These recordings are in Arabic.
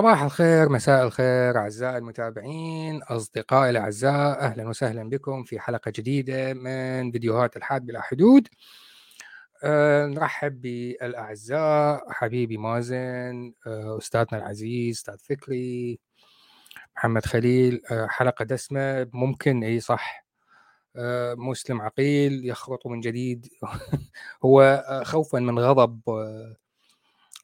صباح الخير مساء الخير أعزائي المتابعين أصدقائي الأعزاء أهلا وسهلا بكم في حلقة جديدة من فيديوهات الحاد بلا حدود. أه نرحب بالأعزاء حبيبي مازن أه أستاذنا العزيز أستاذ فكري محمد خليل. أه حلقة دسمة ممكن أي صح. أه مسلم عقيل يخرط من جديد. هو آه، خوفا من غضب أه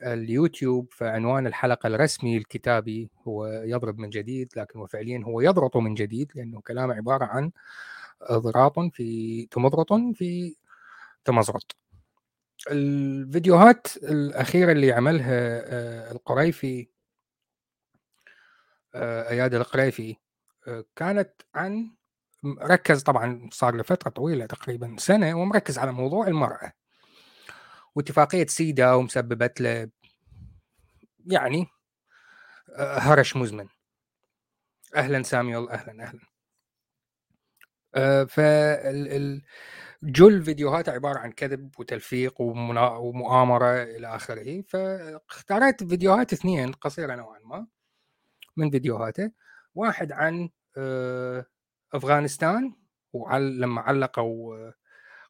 اليوتيوب فعنوان الحلقة الرسمي الكتابي هو يضرب من جديد لكن فعليا هو يضرط من جديد لأنه كلامه عبارة عن ضراط في تمضرط في تمزرط الفيديوهات الأخيرة اللي عملها آه، القريفي آه، أياد القريفي آه، كانت عن ركز طبعا صار لفترة طويلة تقريبا سنة ومركز على موضوع المرأة. واتفاقية سيدا ومسببت له يعني آه، هرش مزمن. أهلا ساميول أهلا أهلا. ف جل فيديوهات عبارة عن كذب وتلفيق ومؤامرة إلى آخره. فاختاريت فيديوهات اثنين قصيرة نوعا ما من فيديوهاته. واحد عن آه، أفغانستان ولما علقوا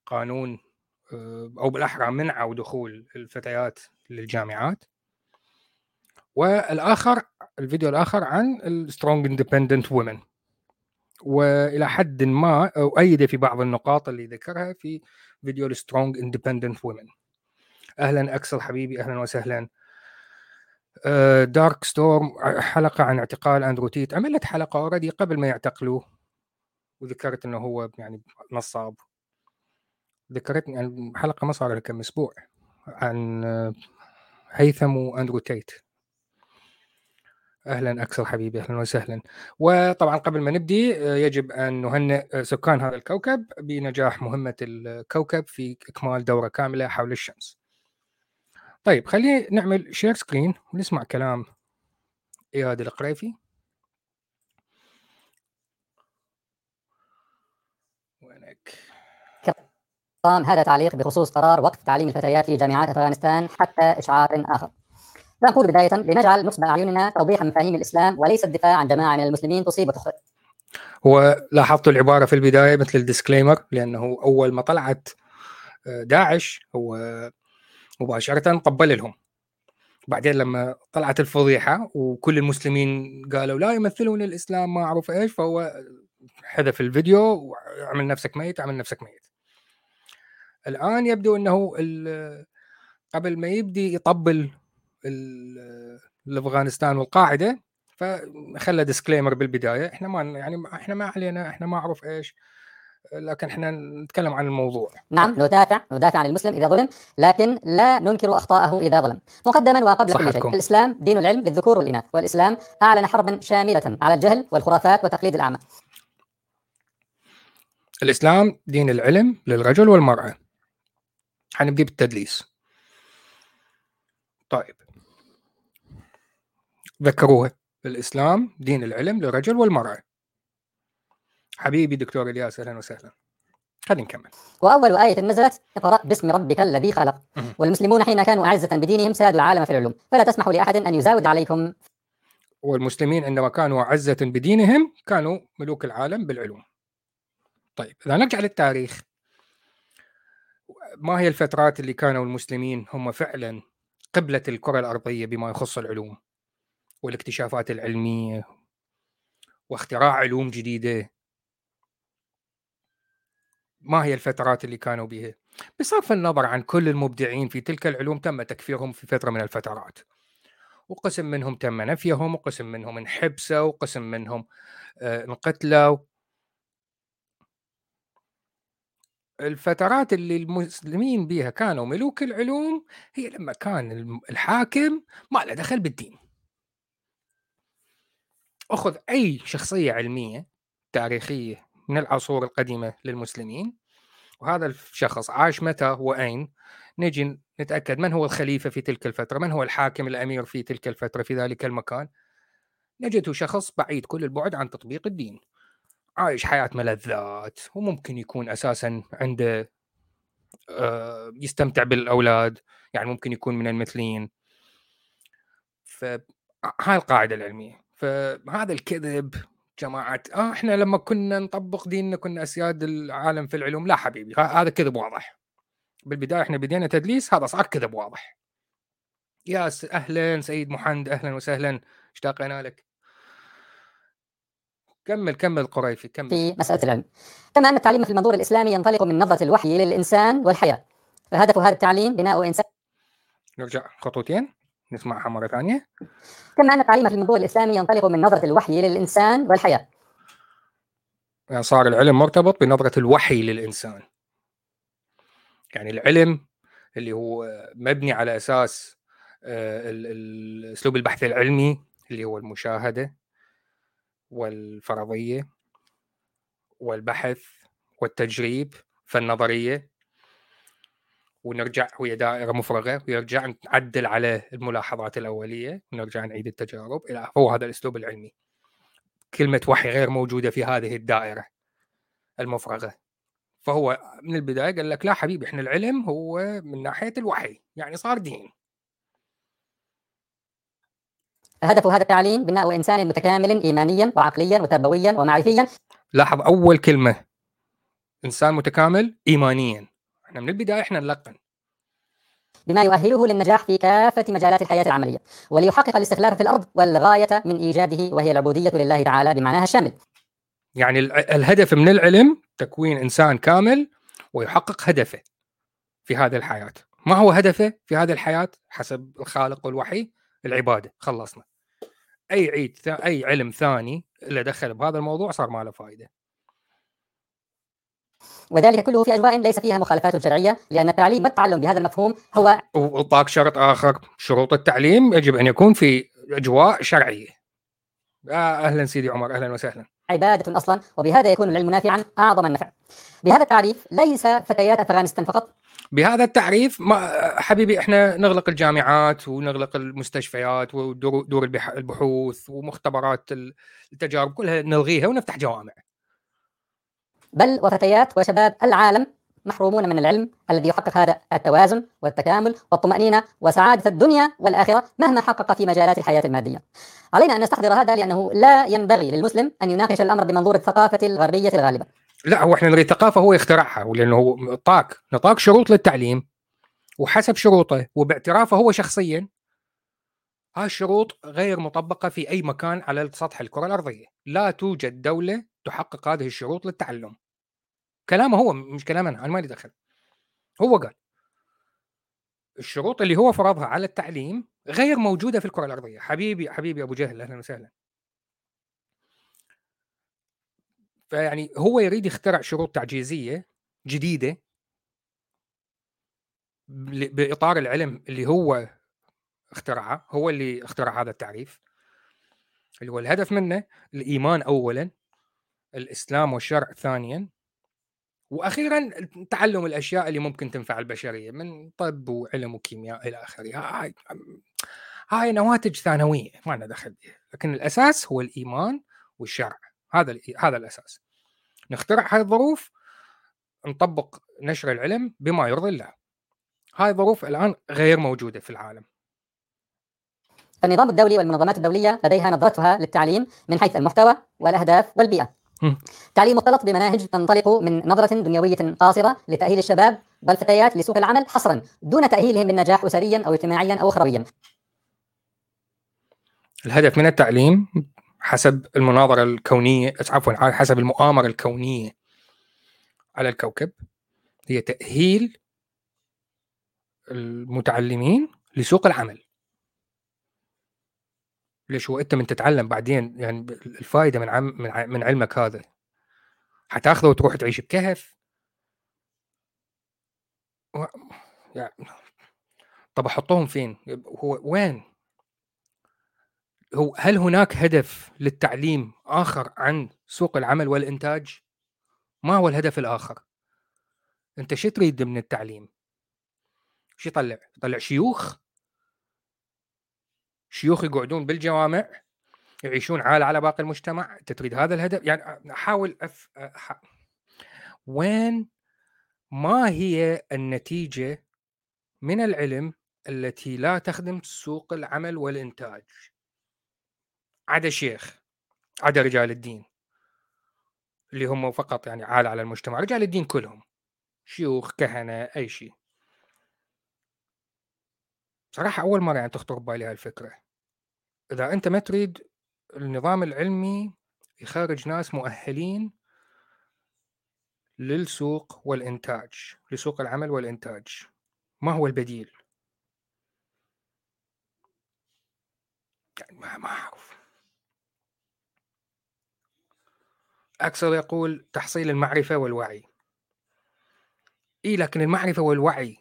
قانون آه، أو بالأحرى منعوا دخول الفتيات للجامعات. والآخر الفيديو الآخر عن ال strong independent woman وإلى حد ما اؤيد في بعض النقاط اللي ذكرها في فيديو ال strong independent woman أهلا أكسل حبيبي أهلا وسهلا. Dark uh, Storm حلقة عن اعتقال أندرو تيت. عملت حلقة already قبل ما يعتقلوه. وذكرت إنه هو يعني نصاب. ذكرتني يعني حلقة ما صار كم أسبوع عن آه، هيثم وأندرو تيت. أهلا أكثر حبيبي أهلا وسهلا. وطبعا قبل ما نبدي آه، يجب أن نهنئ سكان هذا الكوكب بنجاح مهمة الكوكب في إكمال دورة كاملة حول الشمس. طيب خلينا نعمل share screen ونسمع كلام إياد القريفي. هذا تعليق بخصوص قرار وقف تعليم الفتيات في جامعات أفغانستان حتى إشعار آخر. نقول بداية لنجعل نصب أعيننا توضيح مفاهيم الإسلام وليس الدفاع عن جماعة من المسلمين تصيب وتخطئ هو لاحظت العبارة في البداية مثل الديسكليمر لأنه أول ما طلعت آه، داعش هو مباشرة طبل لهم. بعدين لما طلعت الفضيحة وكل المسلمين قالوا لا يمثلون الإسلام ما أعرف إيش فهو حذف الفيديو وعمل نفسك ميت عمل نفسك ميت. الآن يبدو أنه قبل ما يبدي يطبل لأفغانستان والقاعدة فخلى disclaimer بالبداية. إحنا ما يعني إحنا ما علينا إحنا ما أعرف إيش لكن إحنا نتكلم عن الموضوع. نعم ندافع ندافع عن المسلم إذا ظلم لكن لا ننكر أخطاءه إذا ظلم. مقدما وقبل كل شيء الإسلام دين العلم للذكور والإناث والإسلام أعلن حربا شاملة على الجهل والخرافات وتقليد الأعمى. الإسلام دين العلم للرجل والمرأة. حنبدي بالتدليس طيب. ذكروها الإسلام دين العلم للرجل والمرأة. حبيبي دكتور إلياس أهلا وسهلا. خلينا نكمل. وأول آية نزلت اقرأ باسم ربك الذي خلق. والمسلمون حين كانوا أعزة بدينهم سادوا العالم في العلوم. فلا تسمحوا لأحد أن يزاود عليكم والمسلمين عندما كانوا أعزة بدينهم كانوا ملوك العالم بالعلوم. طيب إذا نرجع للتاريخ. ما هي الفترات اللي كانوا المسلمين هم فعلا قبلة الكرة الأرضية بما يخص العلوم والاكتشافات العلمية واختراع علوم جديدة؟ ما هي الفترات اللي كانوا بها بصرف النظر عن كل المبدعين في تلك العلوم تم تكفيرهم في فترة من الفترات. وقسم منهم تم نفيهم وقسم منهم انحبسوا وقسم منهم آه، انقتلوا الفترات اللي المسلمين بها كانوا ملوك العلوم هي لما كان الحاكم ما له دخل بالدين. أخذ أي شخصية علمية تاريخية من العصور القديمة للمسلمين وهذا الشخص عاش متى وأين؟ نجي نتأكد من هو الخليفة في تلك الفترة من هو الحاكم الأمير في تلك الفترة في ذلك المكان؟ نجده شخص بعيد كل البعد عن تطبيق الدين. عايش حياة ملذات وممكن يكون أساسا عنده آه، يستمتع بالأولاد يعني ممكن يكون من المثليين. ف هاي القاعدة العلمية. فهذا الكذب جماعة آه إحنا لما كنا نطبق ديننا كنا أسياد العالم في العلوم. لا حبيبي هذا كذب واضح. بالبداية إحنا بدينا تدليس هذا صار كذب واضح. يا أهلا سيد محمد أهلا وسهلا اشتاقنا لك. كمل كمل قريفي كمل. في مسألة العلم. كما أن التعليم في المنظور الإسلامي ينطلق من نظرة الوحي للإنسان والحياة. فهدف هذا التعليم بناء إنسان. نرجع خطوتين نسمعها مرة ثانية. كما أن التعليم في المنظور الإسلامي ينطلق من نظرة الوحي للإنسان والحياة. يعني صار العلم مرتبط بنظرة الوحي للإنسان. يعني العلم اللي هو مبني على أساس آه، الأسلوب البحث العلمي اللي هو المشاهدة والفرضية والبحث والتجريب فالنظرية ونرجع وهي دائرة مفرغة ويرجع نعدل على الملاحظات الأولية ونرجع نعيد التجارب إلى هو هذا الأسلوب العلمي. كلمة وحي غير موجودة في هذه الدائرة المفرغة. فهو من البداية قال لك لا حبيبي إحنا العلم هو من ناحية الوحي يعني صار دين. هدف هذا التعليم بناء إنسان متكامل إيمانيا وعقليا وتربويا ومعرفيا. لاحظ أول كلمة. إنسان متكامل إيمانيا. إحنا من البداية إحنا نلقن. بما يؤهله للنجاح في كافة مجالات الحياة العملية وليحقق الاستقلال في الأرض والغاية من إيجاده وهي العبودية لله تعالى بمعناها الشامل. يعني الهدف من العلم تكوين إنسان كامل ويحقق هدفه في هذه الحياة. ما هو هدفه في هذه الحياة؟ حسب الخالق والوحي العبادة. خلصنا. أي عيد أي علم ثاني اللي دخل بهذا الموضوع صار ما له فائدة وذلك كله في أجواء ليس فيها مخالفات شرعية لأن التعليم والتعلم بهذا المفهوم هو وطاق شرط آخر شروط التعليم يجب أن يكون في أجواء شرعية. آه أهلا سيدي عمر أهلا وسهلا. عبادة أصلا وبهذا يكون العلم نافعا أعظم النفع. بهذا التعريف ليس فتيات أفغانستان فقط. بهذا التعريف ما حبيبي إحنا نغلق الجامعات ونغلق المستشفيات ودور البحوث ومختبرات التجارب كلها نلغيها ونفتح جوامع. بل وفتيات وشباب العالم محرومون من العلم الذي يحقق هذا التوازن والتكامل والطمأنينة وسعادة الدنيا والآخرة مهما حقق في مجالات الحياة المادية. علينا أن نستحضر هذا لأنه لا ينبغي للمسلم أن يناقش الأمر بمنظور الثقافة الغربية الغالبة. لا هو إحنا نريد الثقافة هو يخترعها ولأنه هو نطاق نطاق شروط للتعليم وحسب شروطه وباعترافه هو شخصيا هاي الشروط غير مطبقة في أي مكان على سطح الكرة الأرضية. لا توجد دولة تحقق هذه الشروط للتعلم. كلامه هو مش كلام أنا ما لي دخل. هو قال الشروط اللي هو فرضها على التعليم غير موجودة في الكرة الأرضية. حبيبي حبيبي أبو جهل أهلا وسهلا. فيعني هو يريد يخترع شروط تعجيزية جديدة بإطار العلم اللي هو اخترعه هو اللي اخترع هذا التعريف. اللي هو الهدف منه الإيمان اولا الإسلام والشرع ثانيا وأخيرا تعلم الأشياء اللي ممكن تنفع البشرية من طب وعلم وكيمياء إلى آخره. هاي هاي نواتج ثانوية ما لنا دخل بها لكن الأساس هو الإيمان والشرع. هذا هذا الأساس. نخترع هاي الظروف نطبق نشر العلم بما يرضي الله. هاي الظروف الآن غير موجودة في العالم. النظام الدولي والمنظمات الدولية لديها نظرتها للتعليم من حيث المحتوى والأهداف والبيئة. تعليم مختلط بمناهج تنطلق من نظرة دنيوية قاصرة لتأهيل الشباب والفتيات لسوق العمل حصرا دون تأهيلهم بالنجاح أسريا أو اجتماعيا أو أخرويا الهدف من التعليم حسب المناظرة الكونية عفوا حسب المؤامرة الكونية على الكوكب هي تأهيل المتعلمين لسوق العمل ليش هو أنت من تتعلم بعدين يعني الفائدة من عم من, علمك هذا حتأخذه وتروح تعيش بكهف و... يعني طب أحطهم فين؟ هو وين؟ هو هل هناك هدف للتعليم آخر عن سوق العمل والإنتاج؟ ما هو الهدف الآخر؟ أنت شو تريد من التعليم؟ شو يطلع؟ يطلع شيوخ شيوخ يقعدون بالجوامع يعيشون عالة على باقي المجتمع أنت تريد هذا الهدف يعني أحاول أف... أح... وين ما هي النتيجة من العلم التي لا تخدم سوق العمل والإنتاج عدا شيخ عدا رجال الدين اللي هم فقط يعني عالة على المجتمع رجال الدين كلهم شيوخ كهنة أي شيء. صراحة أول مرة يعني تخطر ببالي هالفكرة إذا أنت ما تريد النظام العلمي يخرج ناس مؤهلين للسوق والإنتاج لسوق العمل والإنتاج ما هو البديل؟ يعني ما أعرف. أكثر يقول تحصيل المعرفة والوعي. إيه لكن المعرفة والوعي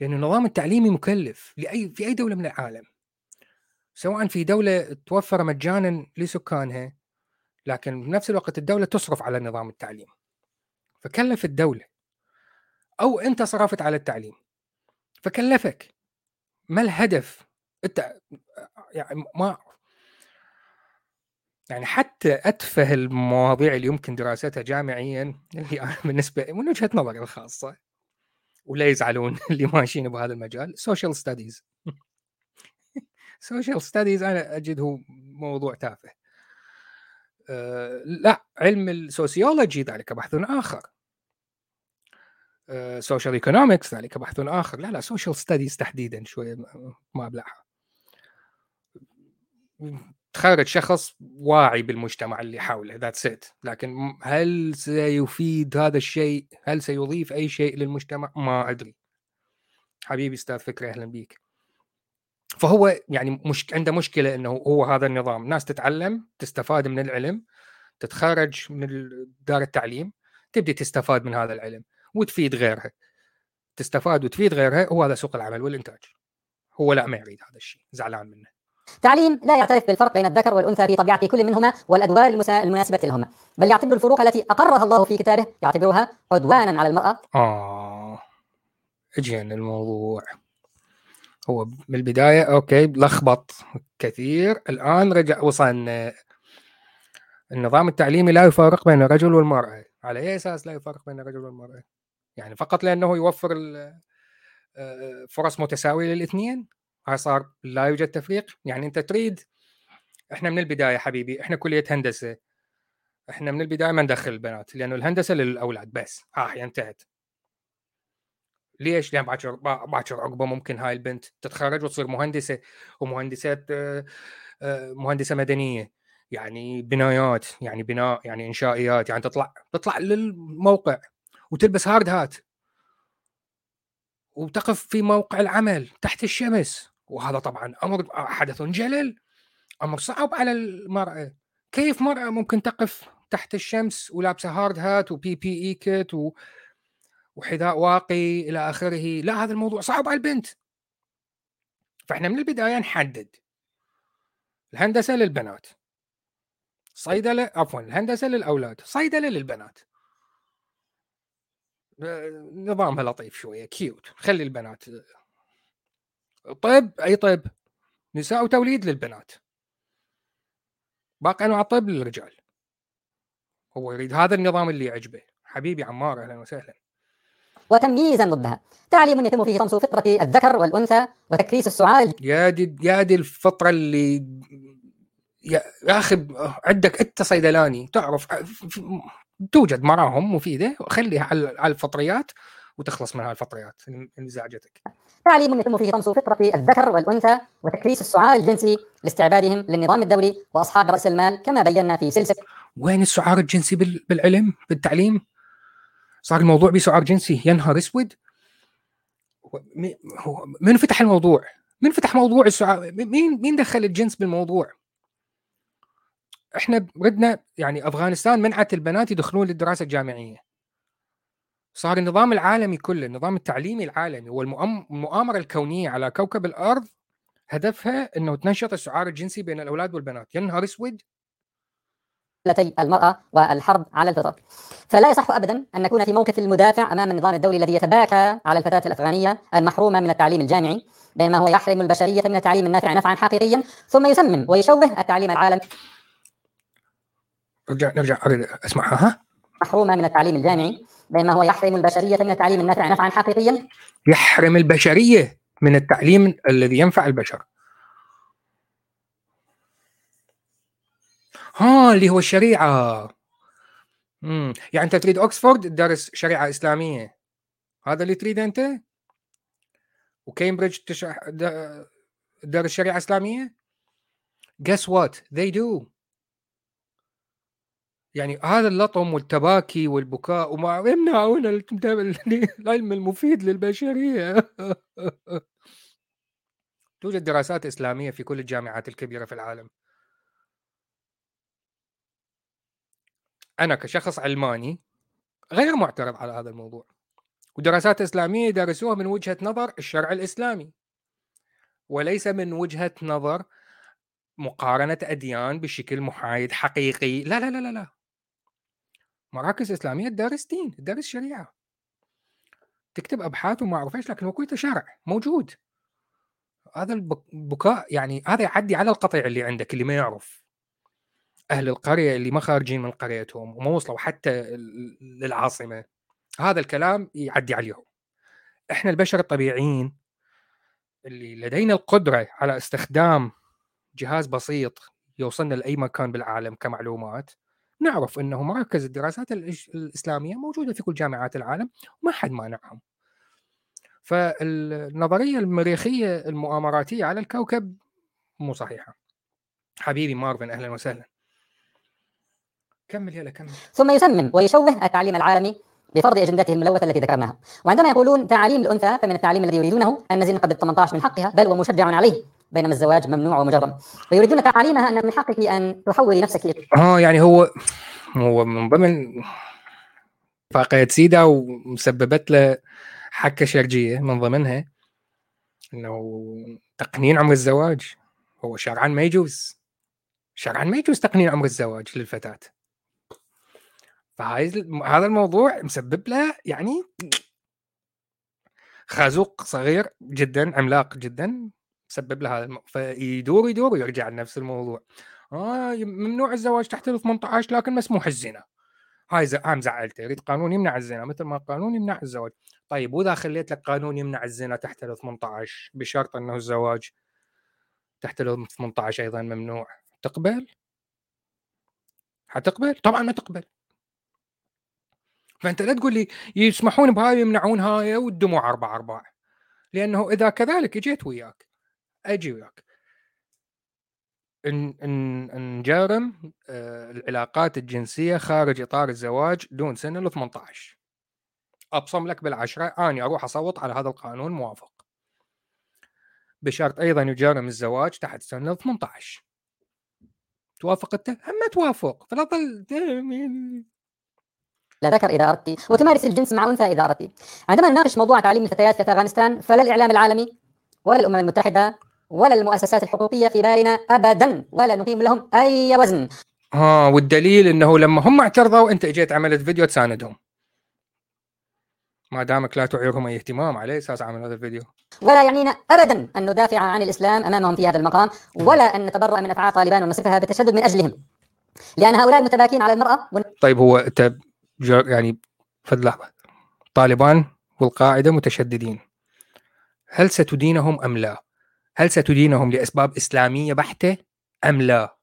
لأن النظام التعليمي مكلف لأي في أي دولة من العالم. سواء في دولة توفر مجانا لسكانها لكن بنفس الوقت الدولة تصرف على نظام التعليم. فكلف الدولة. أو أنت صرفت على التعليم. فكلفك. ما الهدف؟ أنت يعني ما يعني حتى أتفه المواضيع اللي يمكن دراستها جامعيا اللي أنا بالنسبة من وجهة نظري الخاصة ولا يزعلون اللي ماشيين بهذا المجال social studies social studies أنا اجده موضوع تافه. أه لا علم ال sociology ذلك بحث آخر. social uh, economics ذلك بحث آخر. لا لا social studies تحديدا شوية ما أبلعها. تخرج شخص واعي بالمجتمع اللي حوله that's it لكن هل سيفيد هذا الشيء؟ هل سيضيف أي شيء للمجتمع؟ ما أدري. حبيبي أستاذ فكري أهلا بيك. فهو يعني مش عنده مشكلة إنه هو هذا النظام. ناس تتعلم تستفاد من العلم تتخرج من دار التعليم تبدي تستفاد من هذا العلم وتفيد غيرها. تستفاد وتفيد غيرها هو هذا سوق العمل والإنتاج. هو لا ما يريد هذا الشيء زعلان منه. تعليم لا يعترف بالفرق بين الذكر والأنثى في طبيعة كل منهما والأدوار المناسبة لهما. بل يعتبر الفروق التي أقرها الله في كتابه يعتبرها عدوانا على المرأة. آه. اجينا الموضوع. هو من البداية أوكي لخبط كثير. الآن رجع وصلنا النظام التعليمي لا يفرق بين الرجل والمرأة. على أي أساس لا يفرق بين الرجل والمرأة؟ يعني فقط لأنه يوفر آه، فرص متساوية للاثنين؟ صار لا يوجد تفريق. يعني أنت تريد إحنا من البداية حبيبي إحنا كلية هندسة. إحنا من البداية ما ندخل البنات لأنه الهندسة للأولاد بس. هي انتهت. ليش؟ لأن باكر باكر عقبة ممكن هاي البنت تتخرج وتصير مهندسة ومهندسه آه، آه، مهندسة مدنية. يعني بنايات يعني بناء يعني إنشائيات يعني تطلع تطلع للموقع وتلبس هارد هات. وتقف في موقع العمل تحت الشمس. وهذا طبعا أمر حدث جلل أمر صعب على المرأة. كيف مرأة ممكن تقف تحت الشمس ولابسة hard hat و PPE kit. وحذاء واقي إلى آخره؟ لا هذا الموضوع صعب على البنت. فإحنا من البداية نحدد. الهندسة للبنات. صيدلة عفوا الهندسة للأولاد. صيدلة للبنات. نظامها لطيف شوية cute خلي البنات طب أي طب نساء وتوليد للبنات. باقي أنواع الطب للرجال. هو يريد هذا النظام اللي يعجبه. حبيبي عمار أهلا وسهلا. وتمييزا ضدها. تعليم يتم فيه طمس فطرة الذكر والأنثى وتكريس السعال يا دي يا دي الفطرة اللي يا أخي عندك أنت صيدلاني تعرف توجد مراهم مفيدة خليها على الفطريات وتخلص من هالفطريات اللي زعجتك. تعليم يتم فيه طمس فطرة الذكر والأنثى وتكريس السعار الجنسي لاستعبادهم للنظام الدولي وأصحاب رأس المال كما بينا في سلسلة وين السعار الجنسي بالعلم بالتعليم؟ صار الموضوع بسعار جنسي يا نهار اسود من فتح الموضوع؟ من فتح موضوع السعار؟ مين مين دخل الجنس بالموضوع؟ إحنا ردنا يعني أفغانستان منعت البنات يدخلون للدراسة الجامعية صار النظام العالمي كله النظام التعليمي العالمي والمؤامره الكونية على كوكب الأرض هدفها إنه تنشط السعار الجنسي بين الأولاد والبنات. يا نهار أسود! التي المرأة والحرب على الفطر فلا يصح أبدا أن نكون في موقف المدافع أمام النظام الدولي الذي يتباكى على الفتاة الأفغانية المحرومة من التعليم الجامعي بينما هو يحرم البشرية من التعليم النافع نفعا حقيقيا ثم يسمم ويشوه التعليم العالمي. نرجع نرجع اسمعها ها؟ محرومة من التعليم الجامعي بينما هو يحرم البشرية من التعليم النافع نفعا حقيقيا؟ يحرم البشرية من التعليم الذي ينفع البشر. ها اللي هو الشريعة. امم يعني أنت تريد اوكسفورد تدرس شريعة إسلامية. هذا اللي تريده أنت؟ وكامبريدج تدرس شريعة إسلامية؟ Guess what they do. يعني هذا اللطم والتباكي والبكاء وما يمنعون العلم المفيد للبشرية. توجد دراسات إسلامية في كل الجامعات الكبيرة في العالم. أنا كشخص علماني غير معترض على هذا الموضوع. ودراسات إسلامية يدرسوها من وجهة نظر الشرع الإسلامي. وليس من وجهة نظر مقارنة أديان بشكل محايد حقيقي. لا لا لا لا, لا. مراكز إسلامية تدرس دين تدرس شريعه تكتب أبحاث وما اعرف إيش لكن هو شرع موجود. هذا البكاء يعني هذا يعدي على القطيع اللي عندك اللي ما يعرف. أهل القرية اللي ما خارجين من قريتهم وما وصلوا حتى للعاصمة. هذا الكلام يعدي عليهم. إحنا البشر الطبيعيين اللي لدينا القدرة على استخدام جهاز بسيط يوصلنا لأي مكان بالعالم كمعلومات نعرف إنه مراكز الدراسات الإسلامية موجودة في كل جامعات العالم وما حد مانعهم فالنظرية المريخية المؤامراتية على الكوكب مو صحيحة. حبيبي مارفن أهلا وسهلا. كمل يلا كمل. ثم يسمم ويشوه التعليم العالمي بفرض أجندته الملوثة التي ذكرناها. وعندما يقولون تعاليم الأنثى فمن التعليم الذي يريدونه أن نزين قبل 18 من حقها بل ومشجع عليه. بينما الزواج ممنوع ومجرم. ويريدون تعاليمها أن من حقك أن تحولي نفسك آه يعني هو هو من ضمن اتفاقية سيدا ومسببت له حكة شرجية من ضمنها إنه تقنين عمر الزواج. هو شرعا ما يجوز. شرعا ما يجوز تقنين عمر الزواج للفتاة. فهاي هذا الموضوع مسبب له يعني خازوق صغير جدا عملاق جدا. سبب له هذا الم... فيدور يدور ويرجع لنفس الموضوع. آه ممنوع الزواج تحت ال 18 لكن مسموح الزنا. هاي ز... هاي مزعلته يريد قانون يمنع الزنا مثل ما قانون يمنع الزواج. طيب وإذا خليت لك قانون يمنع الزنا تحت ال 18 بشرط إنه الزواج تحت ال 18 أيضا ممنوع تقبل؟ حتقبل؟ طبعا ما تقبل. فأنت لا تقول لي يسمحون بهاي ويمنعون هاي والدموع أربع ارباع لأنه إذا كذلك جيت وياك. أجي وياك. إن إن نجرم آه، العلاقات الجنسية خارج إطار الزواج دون سن ال 18 أبصم لك بالعشرة أني أروح أصوت على هذا القانون موافق. بشرط أيضا يجرم الزواج تحت سن ال 18 توافق انت؟ ما توافق فلا تظل لا ذكر اردت وتمارس الجنس مع اذا اردت عندما نناقش موضوع تعليم الفتيات في أفغانستان فلا الإعلام العالمي ولا الأمم المتحدة ولا المؤسسات الحقوقية في بالنا ابدا ولا نقيم لهم أي وزن. ها والدليل إنه لما هم اعترضوا أنت إجيت عملت فيديو تساندهم. ما دامك لا تعيرهم أي اهتمام على أساس عمل هذا الفيديو. ولا يعنينا ابدا أن ندافع عن الإسلام أمامهم في هذا المقام ولا أن نتبرأ من أفعال طالبان ونصفها بالتشدد من أجلهم. لأن هؤلاء المتباكين على المرأة طيب هو أنت يعني فد لحظة. طالبان والقاعدة متشددين. هل ستدينهم أم لا؟ هل ستدينهم لإسباب إسلامية بحتة أم لا؟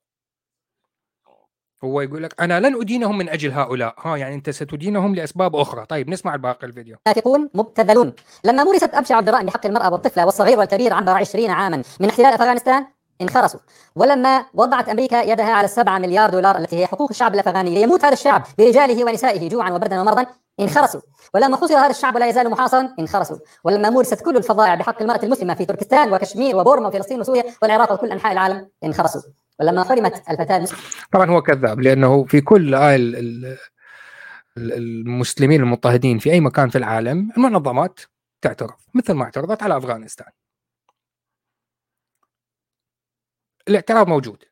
هو يقول لك أنا لن أدينهم من أجل هؤلاء. ها يعني أنت ستدينهم لإسباب أخرى. طيب نسمع باقي الفيديو. نافقون مبتذلون. لما مورست أبشع الجرائم بحق المرأة والطفله والصغير والكبير عبر 20 عاما من احتلال أفغانستان انخرسوا ولما وضعت أمريكا يدها على السبعة مليار دولار التي هي حقوق الشعب الأفغاني ليموت هذا الشعب برجاله ونسائه جوعا وبردا ومرضا انخرسوا ولما حصر هذا الشعب ولا يزال محاصرا انخرسوا ولما مورست كل الفظائع بحق المرأة المسلمة في تركستان وكشمير وبورما وفلسطين وسوريا والعراق وكل أنحاء العالم انخرسوا. ولما حرمت الفتاة طبعا هو كذاب لأنه في كل المسلمين المضطهدين في أي مكان في العالم المنظمات تعترف مثل ما اعترضت على أفغانستان. الاعتراض موجود.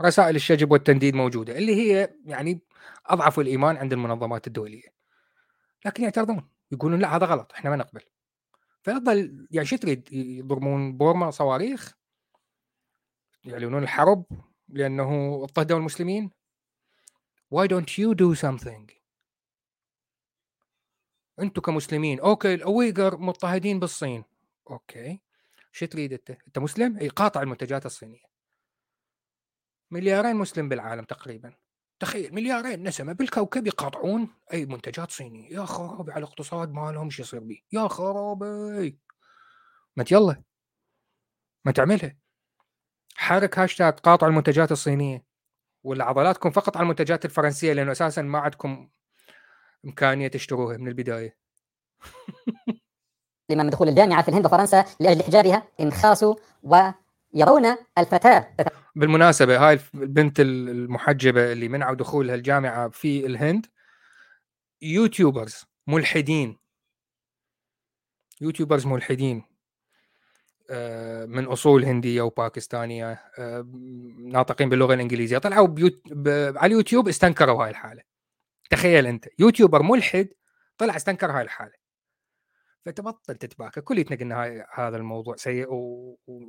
رسائل الشجب والتنديد موجودة اللي هي يعني أضعف الإيمان عند المنظمات الدولية. لكن يعترضون يقولون لا هذا غلط إحنا ما نقبل. فيفضل يعني شو تريد؟ يضربون بورما صواريخ يعلنون الحرب لأنه اضطهدوا المسلمين. Why don't you do something? أنتم كمسلمين. okay الأويغر مضطهدين بالصين. okay. شو تريد أنت؟ أنت مسلم؟ إي قاطع المنتجات الصينية. مليارين مسلم بالعالم تقريبا. تخيل مليارين نسمة بالكوكب يقاطعون أي منتجات صينية. يا خرابي على الاقتصاد مالهم شو يصير بيه؟ يا خرابي! ما يلا. ما تعملها حرك هاشتاج قاطع المنتجات الصينية. ولا عضلاتكم فقط على المنتجات الفرنسية لأنه أساسا ما عندكم إمكانية تشتروها من البداية. من دخول الجامعة في الهند وفرنسا لأجل حجابها انخرسوا ويرون الفتاة. بالمناسبة هاي البنت المحجبة اللي منعوا دخولها الجامعة في الهند YouTubers ملحدين. YouTubers ملحدين آه، من أصول هندية وباكستانية آه، ناطقين باللغة الإنجليزية. طلعوا بيوت... ب... على اليوتيوب استنكروا هاي الحالة. تخيل أنت YouTuber ملحد طلع استنكر هاي الحالة. فتبطل تتباكى كليتنا قلنا هذا الموضوع سيء و... و...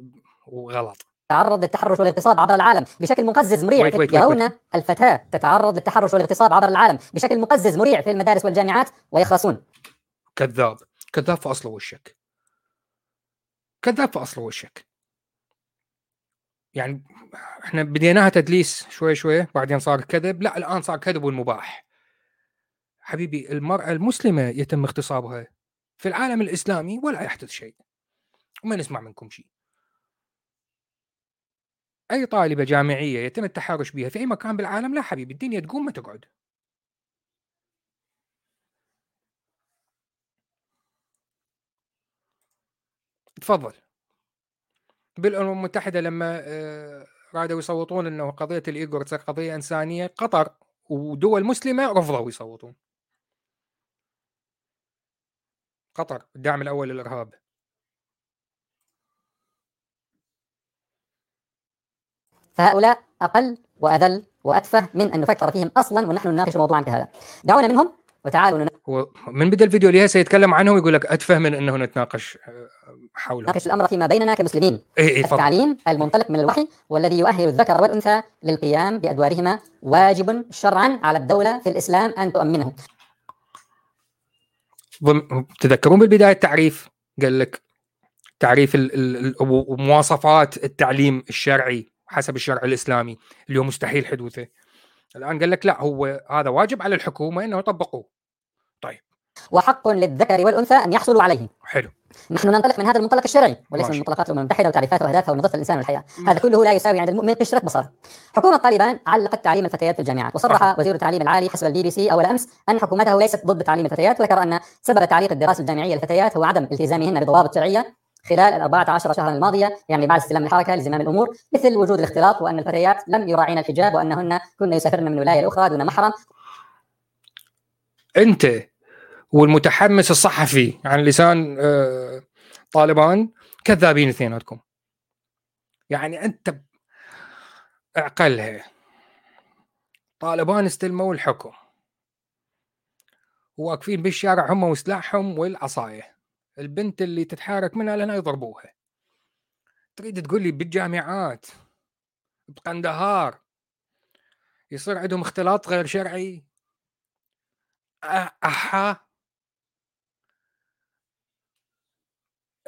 وغلط. تعرض للتحرش والاغتصاب عبر العالم بشكل مقزز مريع يرون الفتاة تتعرض للتحرش والاغتصاب عبر العالم بشكل مقزز مريع في المدارس والجامعات ويخرسون كذاب كذاب في أصل وشك. كذاب في أصل وشك. يعني إحنا بديناها تدليس شوي شوي بعدين صار كذب. لا الآن صار كذب والمباح. حبيبي المرأة المسلمة يتم اغتصابها. في العالم الإسلامي ولا يحدث شيء وما نسمع منكم شيء. أي طالبة جامعية يتم التحرش بها في أي مكان بالعالم لا حبيبي الدنيا تقوم ما تقعد. تفضل. بالأمم المتحدة لما آه، رادوا يصوتون إنه قضية الايجور تصير قضية إنسانية قطر ودول مسلمة رفضوا يصوتون. قطر الداعم الأول للإرهاب. فهؤلاء أقل وأذل وأتفه من أن نفكر فيهم أصلا ونحن نناقش موضوعا كهذا دعونا منهم وتعالوا نناقش. هو من بدا الفيديو اللي هسه يتكلم عنه ويقول لك أتفه من أنه نتناقش آه، حوله. ناقش الأمر فيما بيننا كمسلمين. إيه إيه التعليم المنطلق من الوحي والذي يؤهل الذكر والأنثى للقيام بأدوارهما واجب شرعا على الدولة في الإسلام أن تؤمنه. تذكرون بالبداية التعريف؟ قال لك تعريف ومواصفات التعليم الشرعي حسب الشرع الإسلامي اللي هو مستحيل حدوثه. الآن قال لك لا هو هذا واجب على الحكومة إنه يطبقوه. طيب وحق للذكر والأنثى أن يحصلوا عليه. حلو. نحن ننطلق من هذا المنطلق الشرعي وليس من منطلقات الامم المتحده وتعريفاتها واهدافها ونظره الإنسان والحياة. هذا كله لا يساوي عند المؤمن قشرة بصل. حكومة طالبان علقت تعليم الفتيات في الجامعات وصرح وزير التعليم العالي حسب البي بي سي أول أمس أن حكومته ليست ضد تعليم الفتيات وذكر أن سبب تعليق الدراسة الجامعية للفتيات هو عدم التزامهن بضوابط شرعية خلال ال 14 شهرا الماضية يعني بعد استلام الحركة لزمام الأمور مثل وجود الاختلاط وأن الفتيات لم يراعين الحجاب وأنهن كن يسافرن من ولاية لأخرى دون محرم. أنت والمتحمس الصحفي عن لسان آه، طالبان كذابين اثنيناتكم. يعني أنت اعقلها طالبان استلموا الحكم. واقفين بالشارع هم وسلاحهم والعصاية. البنت اللي تتحارك منها لنا يضربوها. تريد تقول لي بالجامعات بقندهار يصير عندهم اختلاط غير شرعي؟ أحا.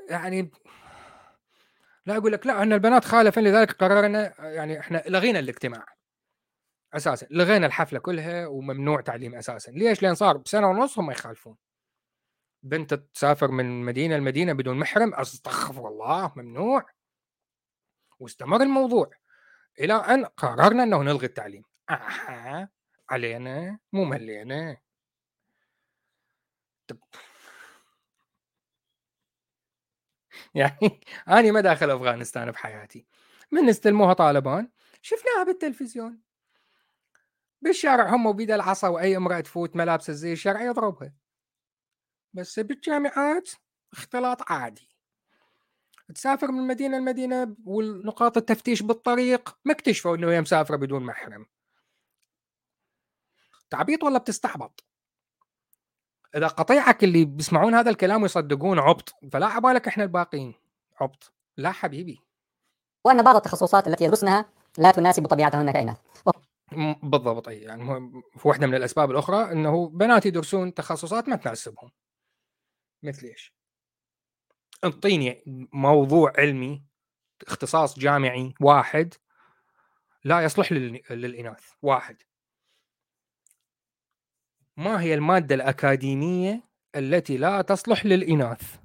يعني لا أقول لك لا إن البنات خالفا لذلك قررنا يعني إحنا لغينا الاجتماع أساسا لغينا الحفلة كلها وممنوع تعليم أساسا. ليش؟ لأن صار بسنة ونص هم يخالفون. بنت تسافر من مدينة لمدينة بدون محرم أستغفر الله ممنوع. واستمر الموضوع إلى أن قررنا إنه نلغي التعليم. أها علينا مو ملينا طب يعني أنا ما داخل أفغانستان بحياتي. من استلموها طالبان؟ شفناها بالتلفزيون. بالشارع هم وبيد العصا وأي امرأة تفوت ملابس الزي الشرعي يضربها. بس بالجامعات اختلاط عادي. تسافر من مدينة لمدينة والنقاط التفتيش بالطريق ما اكتشفوا إنه هي مسافرة بدون محرم. تعبيط ولا بتستعبط؟ إذا قطيعك اللي بيسمعون هذا الكلام ويصدقون عبط فلا عبالك إحنا الباقيين. عبط. لا حبيبي. وأن بعض التخصصات التي يدرسنها لا تناسب طبيعتهن كائنات بالضبط أي يعني في واحدة من الأسباب الأخرى إنه بنات يدرسون تخصصات ما تناسبهم. مثل إيش؟ انطيني موضوع علمي اختصاص جامعي واحد لا يصلح للإناث واحد. ما هي المادة الأكاديمية التي لا تصلح للإناث؟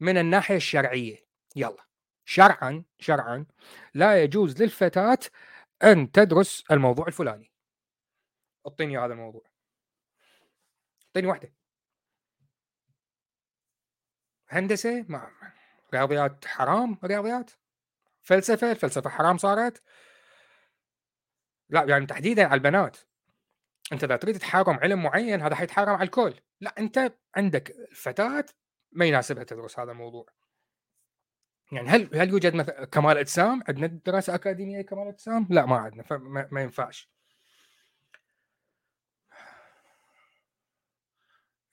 من الناحية الشرعية. يلا. شرعا شرعا لا يجوز للفتاة أن تدرس الموضوع الفلاني. أعطيني هذا الموضوع. أعطيني واحدة. هندسة؟ ما رياضيات حرام؟ رياضيات؟ فلسفة؟ الفلسفة حرام صارت؟ لا يعني تحديدا على البنات. أنت إذا تريد تحرم علم معين هذا حيتحرم على الكل. لا أنت عندك الفتاه ما يناسبها تدرس هذا الموضوع. يعني هل هل يوجد مثلا كمال أجسام؟ عندنا دراسة أكاديمية كمال أجسام؟ لا ما عندنا ما ينفعش.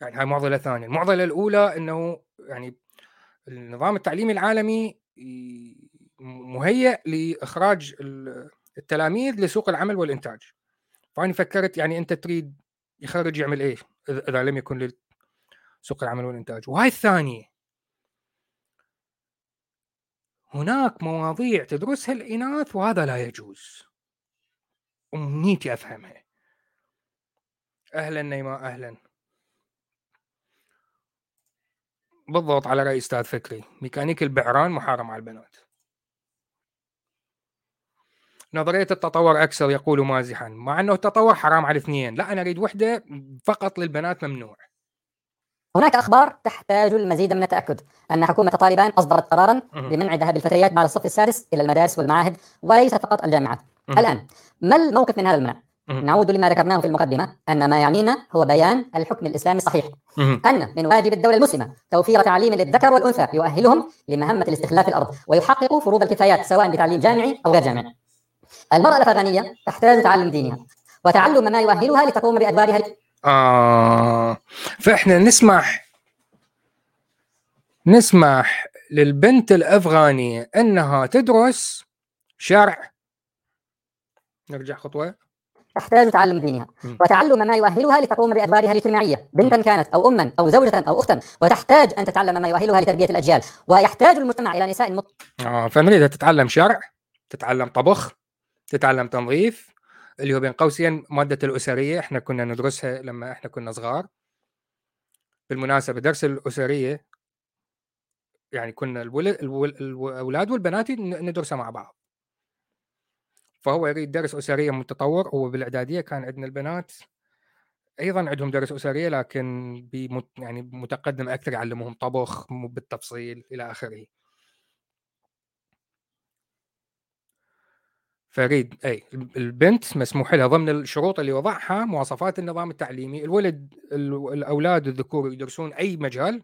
يعني هاي معضلة ثانية. المعضلة الأولى إنه يعني النظام التعليمي العالمي مهيئ لإخراج التلاميذ لسوق العمل والإنتاج. فاني فكرت يعني أنت تريد يخرج يعمل إيه إذا لم يكن لسوق العمل والإنتاج. وهاي الثانية. هناك مواضيع تدرسها الإناث وهذا لا يجوز. امنيتي أفهمها. أهلا نيماء أهلا. بالضبط على رأي أستاذ فكري. ميكانيك البعران محرم على البنات. نظرية التطور أكثر يقول مازحا مع أنه التطور حرام على الاثنين لا أنا أريد وحدة فقط للبنات ممنوع. هناك أخبار تحتاج المزيد من التأكد أن حكومة طالبان أصدرت قرارا بمنع ذهاب الفتيات بعد الصف السادس إلى المدارس والمعاهد وليس فقط الجامعات. الآن ما الموقف من هذا المنع؟ نعود لما ذكرناه في المقدمة أن ما يعنينا هو بيان الحكم الإسلامي الصحيح. أن من واجب الدولة المسلمة توفير تعليم للذكر والأنثى يؤهلهم لمهمة الاستخلاف في الأرض ويحققوا فروض الكفايات سواء بتعليم جامعي أو غير جامعي. المرأة الأفغانية تحتاج تعلم دينها وتعلم ما يؤهلها لتقوم بأدوارها. آه فإحنا نسمح نسمح للبنت الأفغانية أنها تدرس شرع. نرجع خطوة. تحتاج تعلم دينها وتعلم ما يؤهلها لتقوم بأدوارها الاجتماعية بنتا كانت أو أما أو زوجة أو أختا وتحتاج أن تتعلم ما يؤهلها لتربية الأجيال ويحتاج المجتمع إلى نساء مط... آه فنريدها تتعلم شرع تتعلم طبخ تتعلم تنظيف اللي هو بين قوسين مادة الأسرية إحنا كنا ندرسها لما إحنا كنا صغار. بالمناسبة درس الأسرية يعني كنا الأولاد والبنات ندرسها مع بعض. فهو يريد درس أسرية متطور هو بالإعدادية كان عندنا البنات. أيضا عندهم درس أسرية لكن بمت يعني متقدم أكثر يعلموهم طبخ مو بالتفصيل إلى آخره. فريد. أي البنت مسموح لها ضمن الشروط اللي وضعها مواصفات النظام التعليمي. الولد الأولاد الذكور يدرسون أي مجال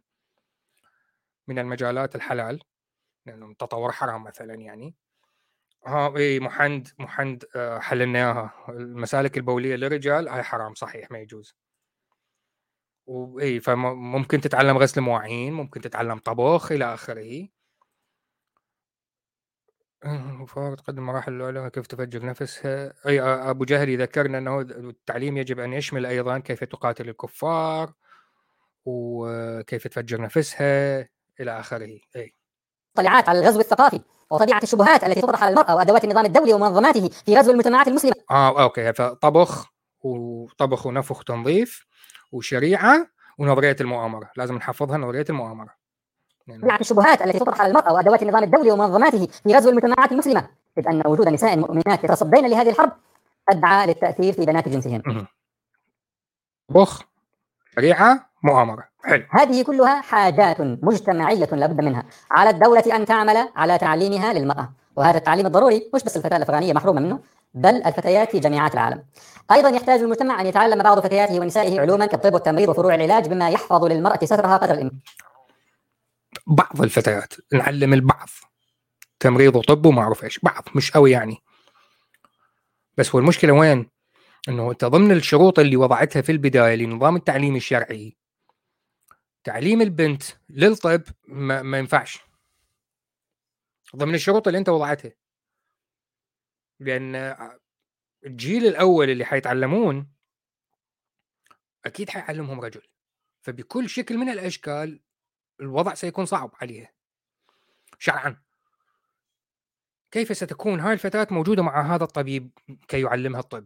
من المجالات الحلال لأنه تطور حرام مثلا يعني. ها إي محند محند آه، حللنا اياها المسالك البولية للرجال هاي حرام صحيح ما يجوز. واي فممكن تتعلم غسل مواعين ممكن تتعلم طبخ إلى آخره. فوق تقدم مراحل العلماء كيف تفجر نفسها. أي أبو جهل يذكرنا أنه التعليم يجب أن يشمل أيضا كيف تقاتل الكفار وكيف تفجر نفسها إلى آخره. أي. طلعات على الغزو الثقافي وطبيعة الشبهات التي تطرح على المرأة وأدوات النظام الدولي ومنظماته في غزو المجتمعات المسلمة. آه أوكي. فطبخ وطبخ ونفخ وتنظيف وشريعة ونظرية المؤامرة. لازم نحفظها نظرية المؤامرة. يعني الشبهات التي تطرح على المرأة وأدوات النظام الدولي ومنظماته في غزو المجتمعات المسلمة. إذ أن وجود نساء مؤمنات يتصدين لهذه الحرب أدعى للتأثير في بنات جنسهن بخ شريعة مؤامرة. حلو. هذه كلها حاجات مجتمعية لابد منها. على الدولة أن تعمل على تعليمها للمرأة. وهذا التعليم الضروري مش بس الفتاة الأفغانية محرومة منه بل الفتيات في جامعات العالم. أيضا يحتاج المجتمع أن يتعلم بعض فتياته ونسائه علوما كالطب والتمريض وفروع العلاج بما يحفظ للمرأة سترها قدر الإمكان. بعض الفتيات نعلم البعض. تمريض وطب وما اعرف إيش بعض مش قوي يعني. بس هو المشكلة وين؟ إنه أنت ضمن الشروط اللي وضعتها في البداية لنظام التعليم الشرعي تعليم البنت للطب ما, ما ينفعش. ضمن الشروط اللي أنت وضعتها. لأن الجيل الأول اللي حيتعلمون أكيد حيعلمهم رجل. فبكل شكل من الأشكال الوضع سيكون صعب عليها. شرعا. كيف ستكون هاي الفتاة موجودة مع هذا الطبيب كي يعلمها الطب؟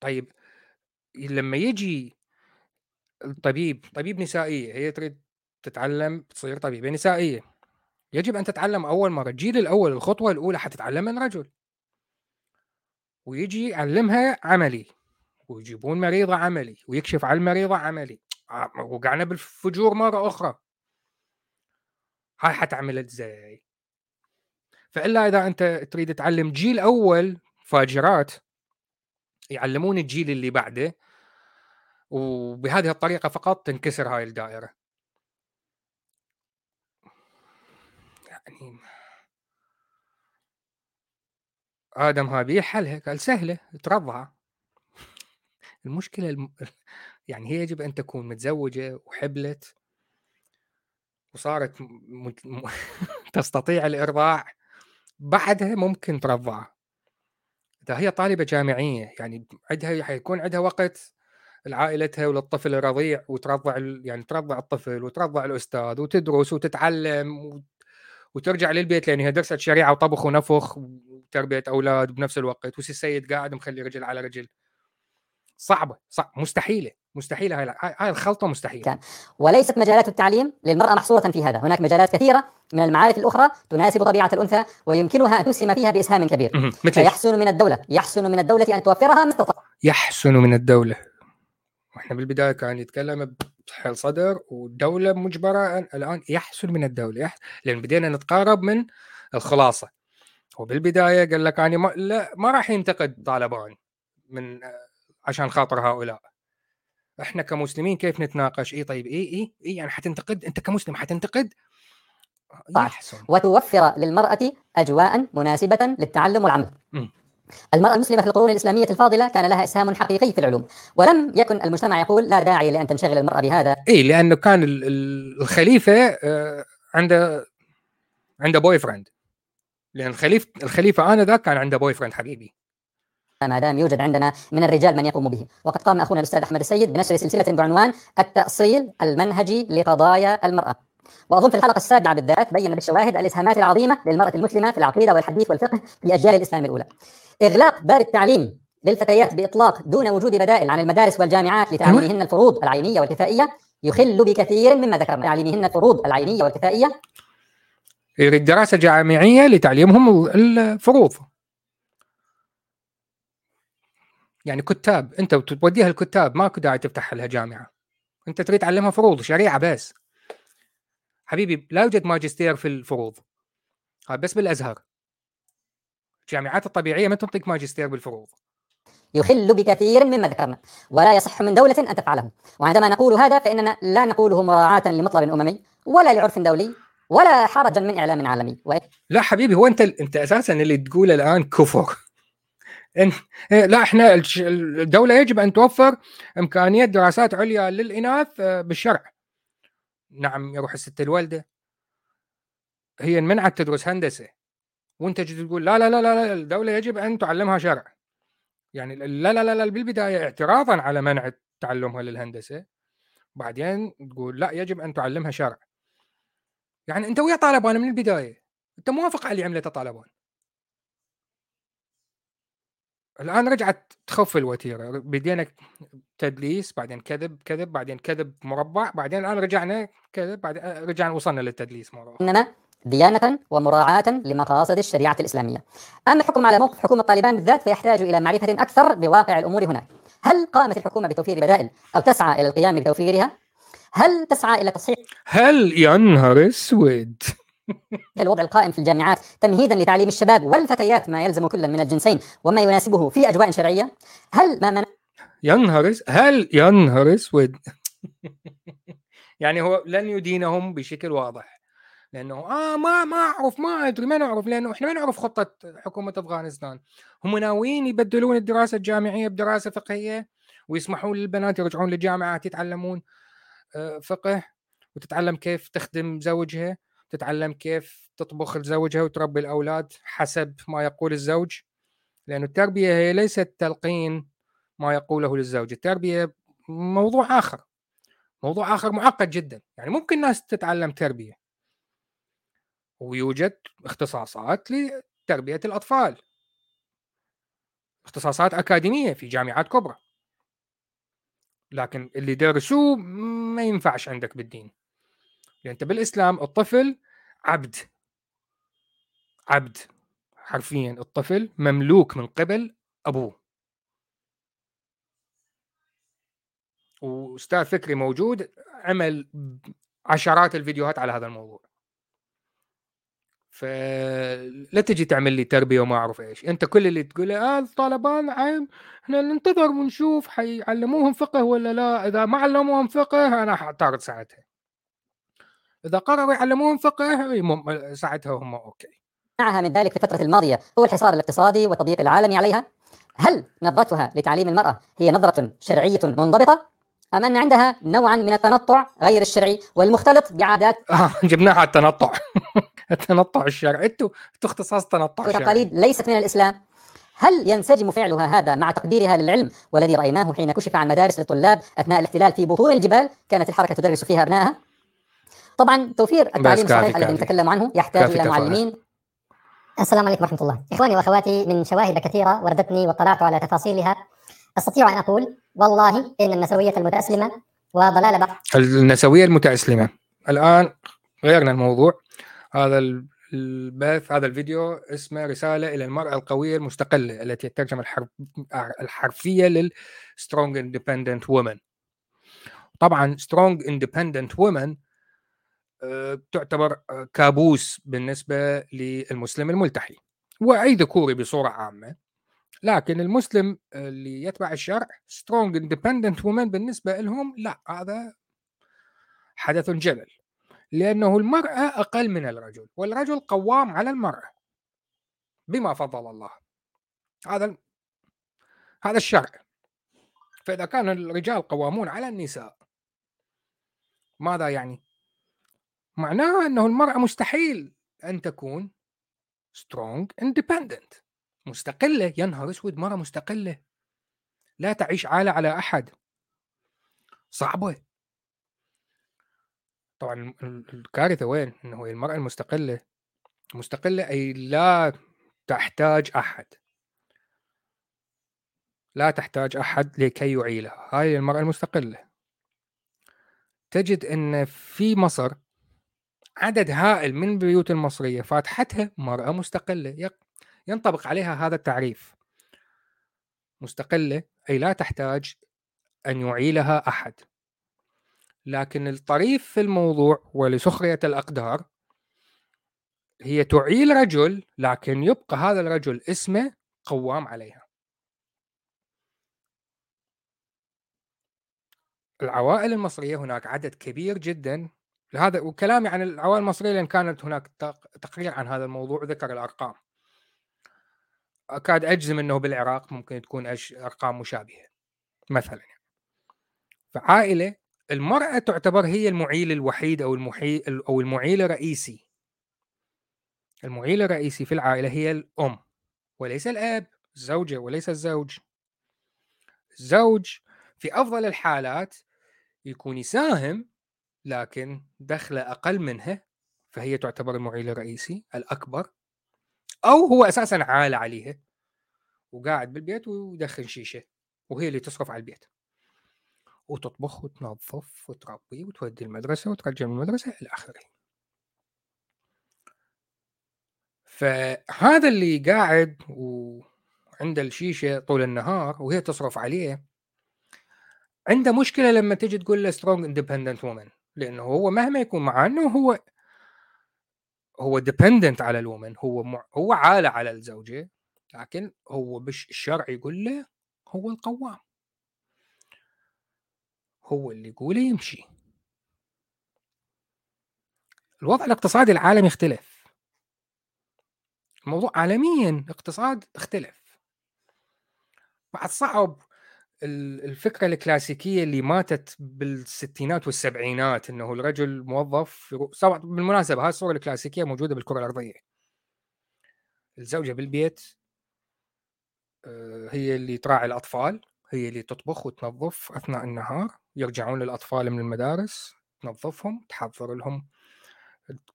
طيب لما يجي الطبيب طبيب نسائية هي تريد تتعلم تصير طبيبة نسائية. يجب أن تتعلم أول مرة الجيل الأول الخطوة الأولى حتتعلم من رجل. ويجي يعلمها عملي. ويجيبون مريضة عملي ويكشف على المريضة عملي. آه، وقعنا بالفجور مرة أخرى. هاي حتعمل إزاي؟ فإلا إذا أنت تريد تعلم جيل أول فاجرات يعلمون الجيل اللي بعده وبهذه الطريقة فقط تنكسر هاي الدائرة. يعني آدم هابيل حلها قال سهلة ترضع المشكلة الم... يعني هي يجب أن تكون متزوجة وحبلت وصارت م... م... تستطيع الإرضاع بعدها ممكن ترضع. إذا هي طالبة جامعية يعني عندها حيكون عندها وقت لعائلتها وللطفل الرضيع وترضع يعني ترضع الطفل وترضع الأستاذ وتدرس وتتعلم وترجع للبيت لأن هي درست شريعة وطبخ ونفخ وتربية أولاد بنفس الوقت وسي السيد قاعد مخلي رجل على رجل. صعبة صعب مستحيلة. مستحيله هاي هاي الخلطة مستحيلة. كان. وليست مجالات التعليم للمرأة محصورة في هذا. هناك مجالات كثيرة من المعارف الأخرى تناسب طبيعة الأنثى ويمكنها أن تسهم فيها بإسهام كبير. فيحسن من الدولة. يحسن من الدولة أن توفرها ما استطاع. يحسن من الدولة. وإحنا بالبداية كان يتكلم بحل صدر والدولة مجبرة الآن يحسن من الدولة. يحسن لأن بدينا نتقارب من الخلاصة. وبالبداية قال لك أنا ما لا ما راح ينتقد طالبان من عشان خاطر هؤلاء. إحنا كمسلمين كيف نتناقش؟ اي طيب اي اي اي يعني حتنتقد؟ أنت كمسلم حتنتقد؟ يحسن وتوفر للمرأة أجواء مناسبة للتعلم والعمل. م. المرأة المسلمة في القرون الإسلامية الفاضلة كان لها إسهام حقيقي في العلوم ولم يكن المجتمع يقول لا داعي لأن تنشغل المرأة بهذا. إيه لأنه كان الخليفة آه، عنده عنده boyfriend لأن الخليفة الخليفة آنذاك كان عنده boyfriend حبيبي. ما دام يوجد عندنا من الرجال من يقوم به. وقد قام أخونا الأستاذ أحمد السيد بنشر سلسلة بعنوان التأصيل المنهجي لقضايا المرأة. وأظن في الحلقة السابعة بالذات بين بالشواهد الإسهامات العظيمة للمرأة المسلمة في العقيدة والحديث والفقه في أجيال الإسلام الأولى. إغلاق باب التعليم للفتيات بإطلاق دون وجود بدائل عن المدارس والجامعات لتعليمهن الفروض العينية والكفائية يخل بكثير مما ذكرنا. تعليمهن الفروض العينية والكفائية. يريد دراسة جامعية لتعليمهم الفروض. يعني كتاب أنت توديها الكتاب ماكو داعي تفتح لها جامعه أنت تريد تعلمها فروض شريعة بس. حبيبي لا يوجد ماجستير في الفروض. هذا بس بالأزهر. الجامعات الطبيعية ما تنطيك ماجستير بالفروض. يخل بكثير مما ذكرنا ولا يصح من دولة أن تفعله. وعندما نقول هذا فإننا لا نقوله مراعاة لمطلب أممي ولا لعرف دولي ولا حرجا من إعلام عالمي. و... لا حبيبي هو أنت أنت أساسا اللي تقوله الآن كفر. لا إحنا الدولة يجب أن توفر إمكانية دراسات عليا للإناث آه، بالشرع. نعم يروح الست الوالدة. هي منعت تدرس هندسة. وأنت تقول لا لا لا لا الدولة يجب أن تعلمها شرع. يعني لا لا لا لا بالبداية اعتراضا على منع تعلمها للهندسة. بعدين تقول لا يجب أن تعلمها شرع. يعني أنت ويا طالبان من البداية أنت موافق على اللي عملته طالبان الآن رجعت تخف الوتيرة بدينا تدليس بعدين كذب كذب بعدين كذب مربع بعدين الآن رجعنا كذب بعدين رجعنا وصلنا للتدليس مرة انما ديانة ومراعاة لمقاصد الشريعة الإسلامية. أما الحكم على موقف حكومة طالبان بالذات فيحتاج إلى معرفة أكثر بواقع الأمور هناك. هل قامت الحكومة بتوفير بدائل أو تسعى إلى القيام بتوفيرها؟ هل تسعى إلى تصحيح هل يا نهار اسود الوضع القائم في الجامعات تمهيدا لتعليم الشباب والفتيات ما يلزم كلا من الجنسين وما يناسبه في أجواء شرعية؟ هل ما من... يا نهار هل يا نهار أسود؟ يعني هو لن يدينهم بشكل واضح. لأنه آه ما ما أعرف ما أدري ما نعرف لأنه إحنا ما نعرف خطة حكومة أفغانستان. هم ناويين يبدلون الدراسة الجامعية بدراسة فقهية ويسمحون للبنات يرجعون للجامعات يتعلمون آه، فقه وتتعلم كيف تخدم زوجها. تتعلم كيف تطبخ لزوجها وتربي الأولاد حسب ما يقول الزوج لأن التربية هي ليست تلقين ما يقوله للزوج التربية موضوع آخر موضوع آخر معقد جدا يعني ممكن ناس تتعلم تربية. ويوجد اختصاصات لتربية الأطفال. اختصاصات أكاديمية في جامعات كبرى. لكن اللي درسوه ما ينفعش عندك بالدين. لأن أنت بالإسلام الطفل عبد. عبد حرفيا الطفل مملوك من قبل أبوه. وأستاذ فكري موجود عمل عشرات الفيديوهات على هذا الموضوع. فلا تجي تعمل لي تربية وما أعرف إيش. أنت كل اللي تقوله آه الطالبان عام إحنا ننتظر ونشوف حيعلموهم فقه ولا لا. إذا ما علموهم فقه أنا حأعترض ساعتها. إذا قرروا يعلموهم فقه ساعتها هم أوكي. معها من ذلك في الفترة الماضية هو الحصار الاقتصادي والتضييق العالمي عليها. هل نظرتها لتعليم المرأة هي نظرة شرعية منضبطة؟ أم أن عندها نوعا من التنطع غير الشرعي والمختلط بعادات؟ آه جبناها على التنطع. التنطع الشرعي. أنتوا اختصاص تنطع شرعي. وتقاليد ليست من الإسلام. هل ينسجم فعلها هذا مع تقديرها للعلم والذي رأيناه حين كشف عن مدارس للطلاب أثناء الاحتلال في بطول الجبال؟ كانت الحركة تدرس فيها أبنائها. طبعا توفير التعليم الصحيح الذي نتكلم عنه يحتاج إلى معلمين. السلام عليكم ورحمة الله. إخواني وأخواتي من شواهد كثيرة وردتني واطلعت على تفاصيلها. أستطيع أن أقول والله إن النسوية المتأسلمة وضلال بعض. النسوية المتأسلمة. الآن غيرنا الموضوع. هذا البث هذا الفيديو اسمه رسالة إلى المرأة القوية المستقلة التي الترجمة الحرف الحرفية لل strong independent woman طبعا strong independent woman تعتبر آه، كابوس بالنسبة للمسلم الملتحي. وأي ذكوري بصورة عامة. لكن المسلم اللي يتبع الشرع strong independent woman بالنسبة لهم لا هذا حدث جلل لأنه المرأة أقل من الرجل والرجل قوام على المرأة. بما فضل الله. هذا هذا الشرع. فإذا كان الرجال قوامون على النساء ماذا يعني؟ معناه إنه المرأة مستحيل أن تكون strong independent مستقلة يا نهار أسود مرة مستقلة. لا تعيش عالة على أحد. صعبة. طبعا الكارثة وين؟ إنه المرأة المستقلة مستقلة أي لا تحتاج أحد. لا تحتاج أحد لكي يعيلها. هاي المرأة المستقلة. تجد إن في مصر عدد هائل من البيوت المصرية فاتحتها مرأة مستقلة. ينطبق عليها هذا التعريف. مستقلة أي لا تحتاج أن يعيلها أحد. لكن الطريف في الموضوع ولسخرية الأقدار هي تعيل رجل لكن يبقى هذا الرجل اسمه قوام عليها. العوائل المصرية هناك عدد كبير جدا. هذا وكلامي عن العوائل المصرية لأن كانت هناك تقرير عن هذا الموضوع ذكر الأرقام أكاد أجزم إنه بالعراق ممكن تكون. أرقام مشابهة مثلا يعني. فعائلة المرأة تعتبر هي المعيل الوحيد أو المحي أو المعيل الرئيسي المعيل الرئيسي في العائلة هي الأم وليس الأب الزوجة وليس الزوج الزوج في أفضل الحالات يكون يساهم لكن دخلة أقل منها فهي تعتبر المعيل الرئيسي الأكبر أو هو أساسا عال عليها وقاعد بالبيت ويدخن شيشة وهي اللي تصرف على البيت. وتطبخ وتنظف وتربي وتودي المدرسة وترجع من المدرسة إلى آخره. فهذا اللي قاعد وعنده الشيشة طول النهار وهي تصرف عليه عنده مشكلة لما تجي تقول له strong independent woman لأنه هو مهما يكون مع إنه هو هو dependent على ال woman هو مع هو عالة على الزوجة لكن هو بس الشرع يقول له هو القوام. هو اللي يقوله يمشي. الوضع الاقتصادي العالمي اختلف. الموضوع عالميا اقتصاد اختلف. بعد صعب الفكرة الكلاسيكية اللي ماتت بالستينات والسبعينات إنه الرجل موظف بالمناسبة هذه الصورة الكلاسيكية موجودة بالكرة الأرضية. الزوجة بالبيت آه، هي اللي تراعي الأطفال هي اللي تطبخ وتنظف أثناء النهار يرجعون الاطفال من المدارس تنظفهم تحضر لهم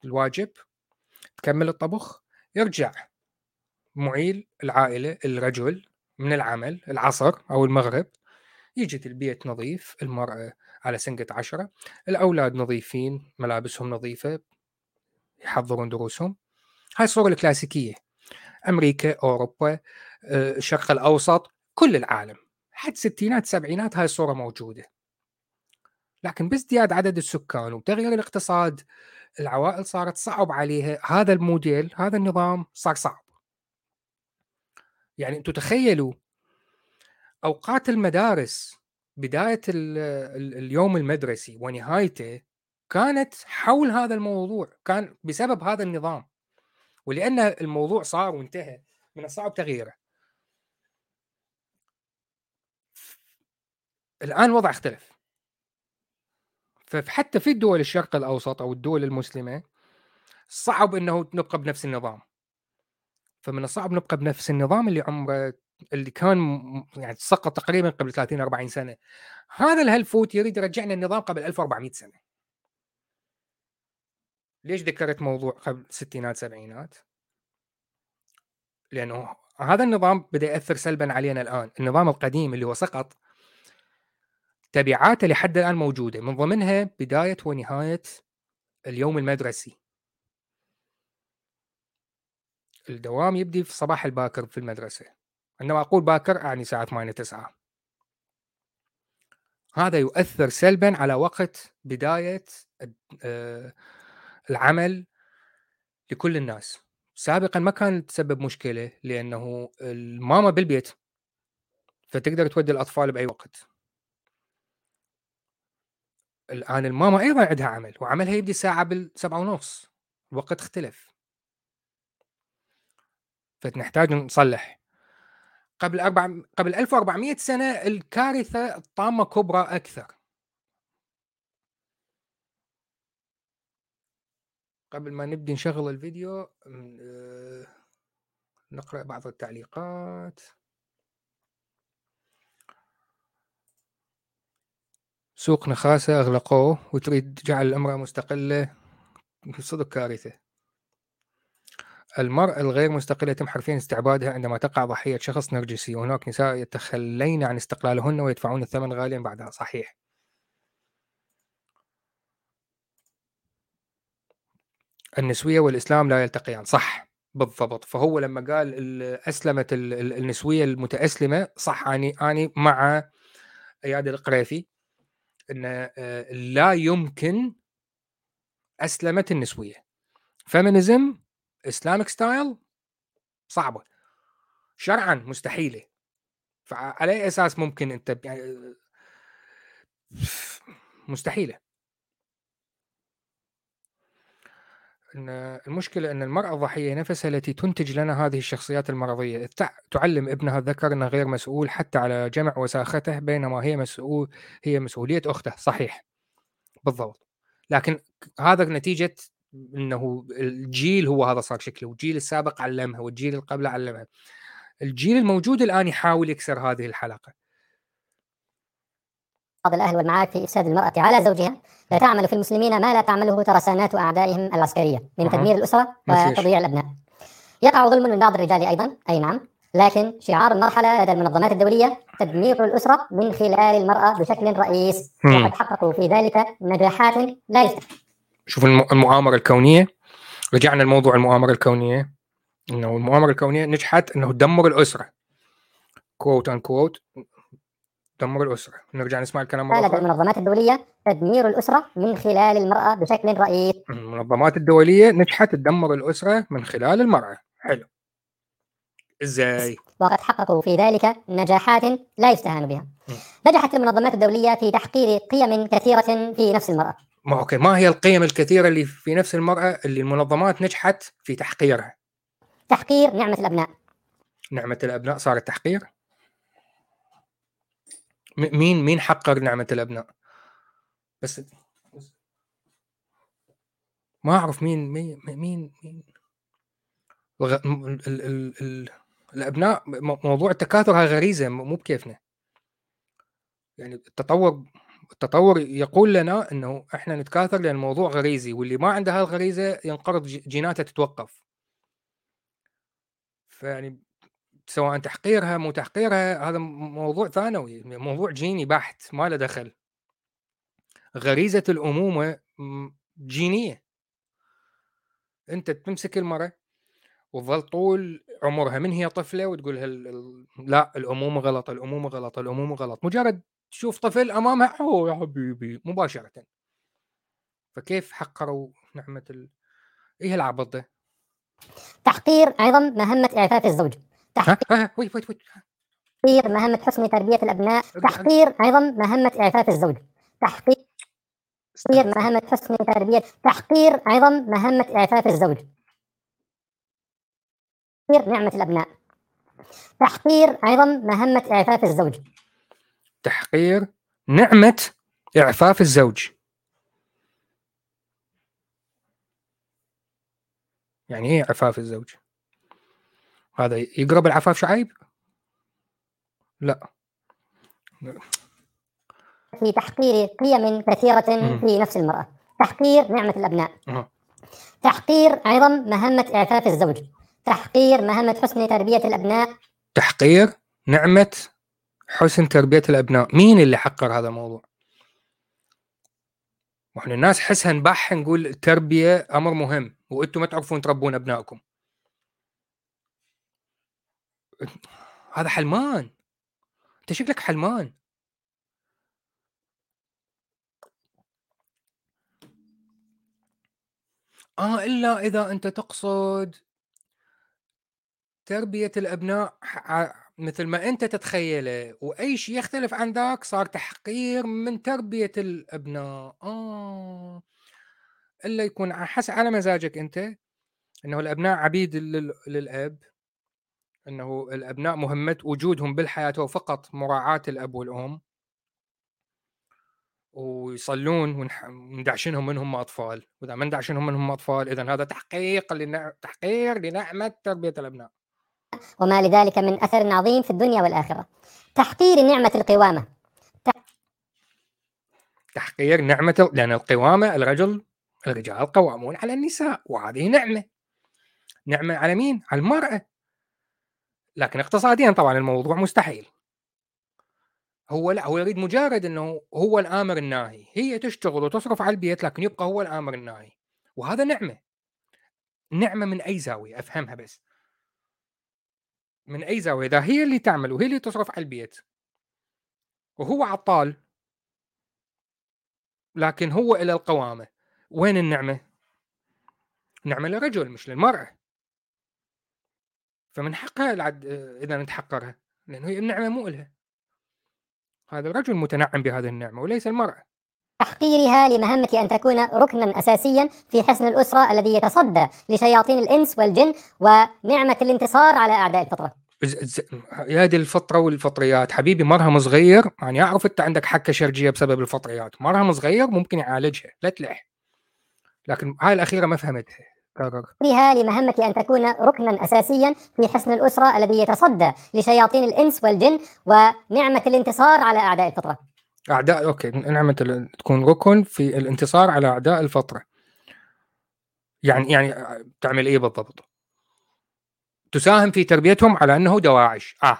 الواجب تكمل الطبخ يرجع معيل العائلة الرجل من العمل العصر أو المغرب. يجي البيت نظيف المرأة على سنقة عشرة الأولاد نظيفين ملابسهم نظيفة يحضرون دروسهم. هاي الصورة الكلاسيكية. أمريكا أوروبا آه، الشرق الأوسط كل العالم. حد ستينات سبعينات هاي الصورة موجودة. لكن بازدياد عدد السكان وتغيير الاقتصاد العوائل صارت صعب عليها. هذا الموديل هذا النظام صار صعب. يعني أنتم تخيلوا أوقات المدارس بداية اليوم المدرسي ونهايته كانت حول هذا الموضوع كان بسبب هذا النظام. ولأن الموضوع صار وانتهى من الصعب تغييره. الآن الوضع اختلف. فحتى في الدول الشرق الأوسط أو الدول المسلمة صعب إنه نبقى بنفس النظام. فمن الصعب نبقى بنفس النظام اللي عمره اللي كان يعني سقط تقريبا قبل 30 40 سنة. هذا الهلفوت يريد يرجعنا النظام قبل 1400 سنة. ليش ذكرت موضوع قبل ستينات سبعينات؟ لأنه هذا النظام بدأ يأثر سلبا علينا الآن. النظام القديم اللي هو سقط تبعاته لحد الآن موجودة. من ضمنها بداية ونهاية اليوم المدرسي. الدوام يبدي في الصباح الباكر في المدرسة. عندما أقول باكر أعني الساعة 8 9 هذا يؤثر سلبا على وقت بداية آه، العمل لكل الناس. سابقا ما كان تسبب مشكلة لأنه الماما بالبيت فتقدر تودي الأطفال بأي وقت. الآن الماما أيضا عندها عمل وعملها يبدي الساعة بالسبعة ونص الوقت اختلف. فنحتاج نصلح قبل أربع قبل 1400 سنة الكارثة الطامة كبرى أكثر. قبل ما نبدي نشغل الفيديو آه، نقرأ بعض التعليقات. سوق نخاسة أغلقوه وتريد جعل الامرأة مستقلة. صدق كارثة. المرأة الغير مستقلة يتم حرفيا استعبادها عندما تقع ضحية شخص نرجسي. وهناك نساء يتخلين عن استقلالهن ويدفعون الثمن غاليا بعدها. صحيح. النسوية والإسلام لا يلتقيان. صح. بالضبط. فهو لما قال أسلمت النسوية المتأسلمة صح أني أني مع إياد القريفي أن آه، لا يمكن أسلمة النسوية. feminism Islamic style صعبة. شرعا مستحيلة. فعلى أي أساس ممكن أنت يعني مستحيلة. إن المشكلة إن المرأة الضحية نفسها التي تنتج لنا هذه الشخصيات المرضية تعلم ابنها الذكر انه غير مسؤول حتى على جمع وساخته بينما هي مسؤول هي مسؤولية أخته. صحيح. بالضبط. لكن هذا نتيجة إنه الجيل هو هذا صار شكله والجيل السابق علمها والجيل اللي قبله علمها. الجيل الموجود الآن يحاول يكسر هذه الحلقة. بعض الأهل والمعارف في افساد المرأة على زوجها لا تعمل في المسلمين ما لا تعمله ترسانات أعدائهم العسكرية من تدمير الأسرة وتضييع الأبناء. يقع ظلم من بعض الرجال أيضا. أي نعم. لكن شعار المرحلة لدى المنظمات الدولية تدمير الأسرة من خلال المرأة بشكل رئيس. وقد حققوا في ذلك نجاحات لا يستحق. شوف المؤامرة الكونية. رجعنا لموضوع المؤامرة الكونية. إنه المؤامرة الكونية نجحت إنه تدمر الأسرة. كوت ان كوت دمر الأسرة. نرجع نسمع الكلام مرة أخرى. المنظمات الدولية تدمير الأسرة من خلال المرأة بشكل رئيس. المنظمات الدولية نجحت تدمر الأسرة من خلال المرأة. حلو. إزاي؟ وقد حققوا في ذلك نجاحات لا يستهان بها. نجحت المنظمات الدولية في تحقير قيم كثيرة في نفس المرأة. ما أوكي ما هي القيم الكثيرة اللي في نفس المرأة اللي المنظمات نجحت في تحقيرها؟ تحقير نعمة الأبناء نعمة الأبناء صارت تحقير؟ مين مين حقر نعمة الأبناء؟ بس ما أعرف مين مين مين, مين. ال ال ال ال الأبناء موضوع التكاثر هاي غريزة مو بكيفنا يعني التطور التطور يقول لنا إنه إحنا نتكاثر لأن الموضوع غريزي واللي ما عنده هالغريزة ينقرض جيناته تتوقف. فيعني سواء تحقيرها مو تحقيرها هذا موضوع ثانوي موضوع جيني بحت ما له دخل. غريزة الأمومة جينية. أنت تمسك المرأة وتظل طول عمرها من هي طفلة؟ وتقول لا الأمومة غلط الأمومة غلط الأمومة غلط. مجرد تشوف طفل امامها أوه يا حبيبي مباشره. فكيف حقروا نعمة ال... إيه العبط ده؟ تحقير أيضا مهمة اعفاف الزوج. تحقير ويت ويت ويت. تحقير مهمة حسن تربية الأبناء. تحقير أيضا مهمة اعفاف الزوج. تحقير مهمة حسن تربية. تحقير أيضا مهمة اعفاف الزوج. تحقير نعمة الأبناء. تحقير أيضا مهمة إعفاف الزوج. تحقير نعمة إعفاف الزوج. يعني إيه عفاف الزوج؟ هذا يقرب العفاف شعيب؟ لا. في تحقير قيم كثيرة في نفس المرأة. تحقير نعمة الأبناء. تحقير أيضا مهمة إعفاف الزوج. تحقير مهمة حسن تربية الأبناء. تحقير نعمة حسن تربية الأبناء. مين اللي حقر هذا الموضوع؟ وإحنا الناس حسها نبح نقول التربية أمر مهم وأنتم ما تعرفون تربون أبنائكم. هذا حلمان. أنت شكلك حلمان. آه إلا إذا أنت تقصد تربية الأبناء مثل ما أنت تتخيله وأي شيء يختلف عن ذاك صار تحقير من تربية الأبناء. آه. إلا يكون حسب على مزاجك أنت أنه الأبناء عبيد للأب أنه الأبناء مهمة وجودهم بالحياة هو فقط مراعاة الأب والأم. ويصلون وندعشنهم منهم أطفال. وإذا ما ندعشنهم منهم أطفال إذا هذا تحقيق لنع... تحقير لنعمة تربية الأبناء. وما لذلك من أثر عظيم في الدنيا والآخرة. تحقير نعمة القوامة. تحقير نعمة لأن القوامة الرجل الرجال قوامون على النساء وهذه نعمة. نعمة على مين؟ على المرأة. لكن اقتصاديا طبعا الموضوع مستحيل. هو لا هو يريد مجرد إنه هو الآمر الناهي. هي تشتغل وتصرف على البيت لكن يبقى هو الآمر الناهي. وهذا نعمة. نعمة من أي زاوية؟ أفهمها بس. من أي زاوية إذا هي اللي تعمل وهي اللي تصرف على البيت وهو عطال لكن هو إلى القوامة وين النعمة؟ نعمة للرجل مش للمرأة. فمن حقها العد... إذا نتحقرها لأنه هي النعمة مو إلها. هذا الرجل متنعم بهذه النعمة وليس المرأة. تحقيرها لمهمة أن تكون ركنا أساسيا في حسن الأسرة الذي يتصدى لشياطين الإنس والجن ونعمة الانتصار على أعداء الفطرة. يا دي الفطرة والفطريات. حبيبي مرهم صغير. يعني أعرف أنت عندك حكة شرجية بسبب الفطريات. مرهم صغير ممكن يعالجها. لا تلح. لكن هاي الأخيرة ما فهمتها. إنها لمهمة أن تكون ركنا أساسيا في حصن الأسرة الذي يتصدى لشياطين الإنس والجن ونعمة الانتصار على أعداء الفطرة. أعداء okay نعمة تكون ركن في الانتصار على أعداء الفطرة. يعني يعني تعمل إيه بالضبط؟ تساهم في تربيتهم على أنه دواعش. آه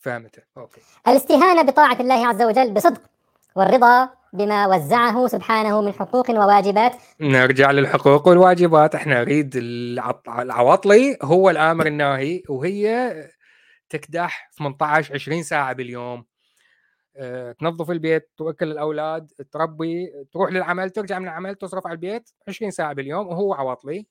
فهمت. okay. الاستهانة بطاعة الله عز وجل بصدق والرضا بما وزعه سبحانه من حقوق وواجبات. نرجع للحقوق والواجبات. إحنا نريد العواطلي هو الآمر الناهي وهي تكدح 18 20 ساعة باليوم. آه، تنظف البيت توكل الأولاد تربي تروح للعمل ترجع من العمل تصرف على البيت 20 ساعة باليوم وهو عواطلي.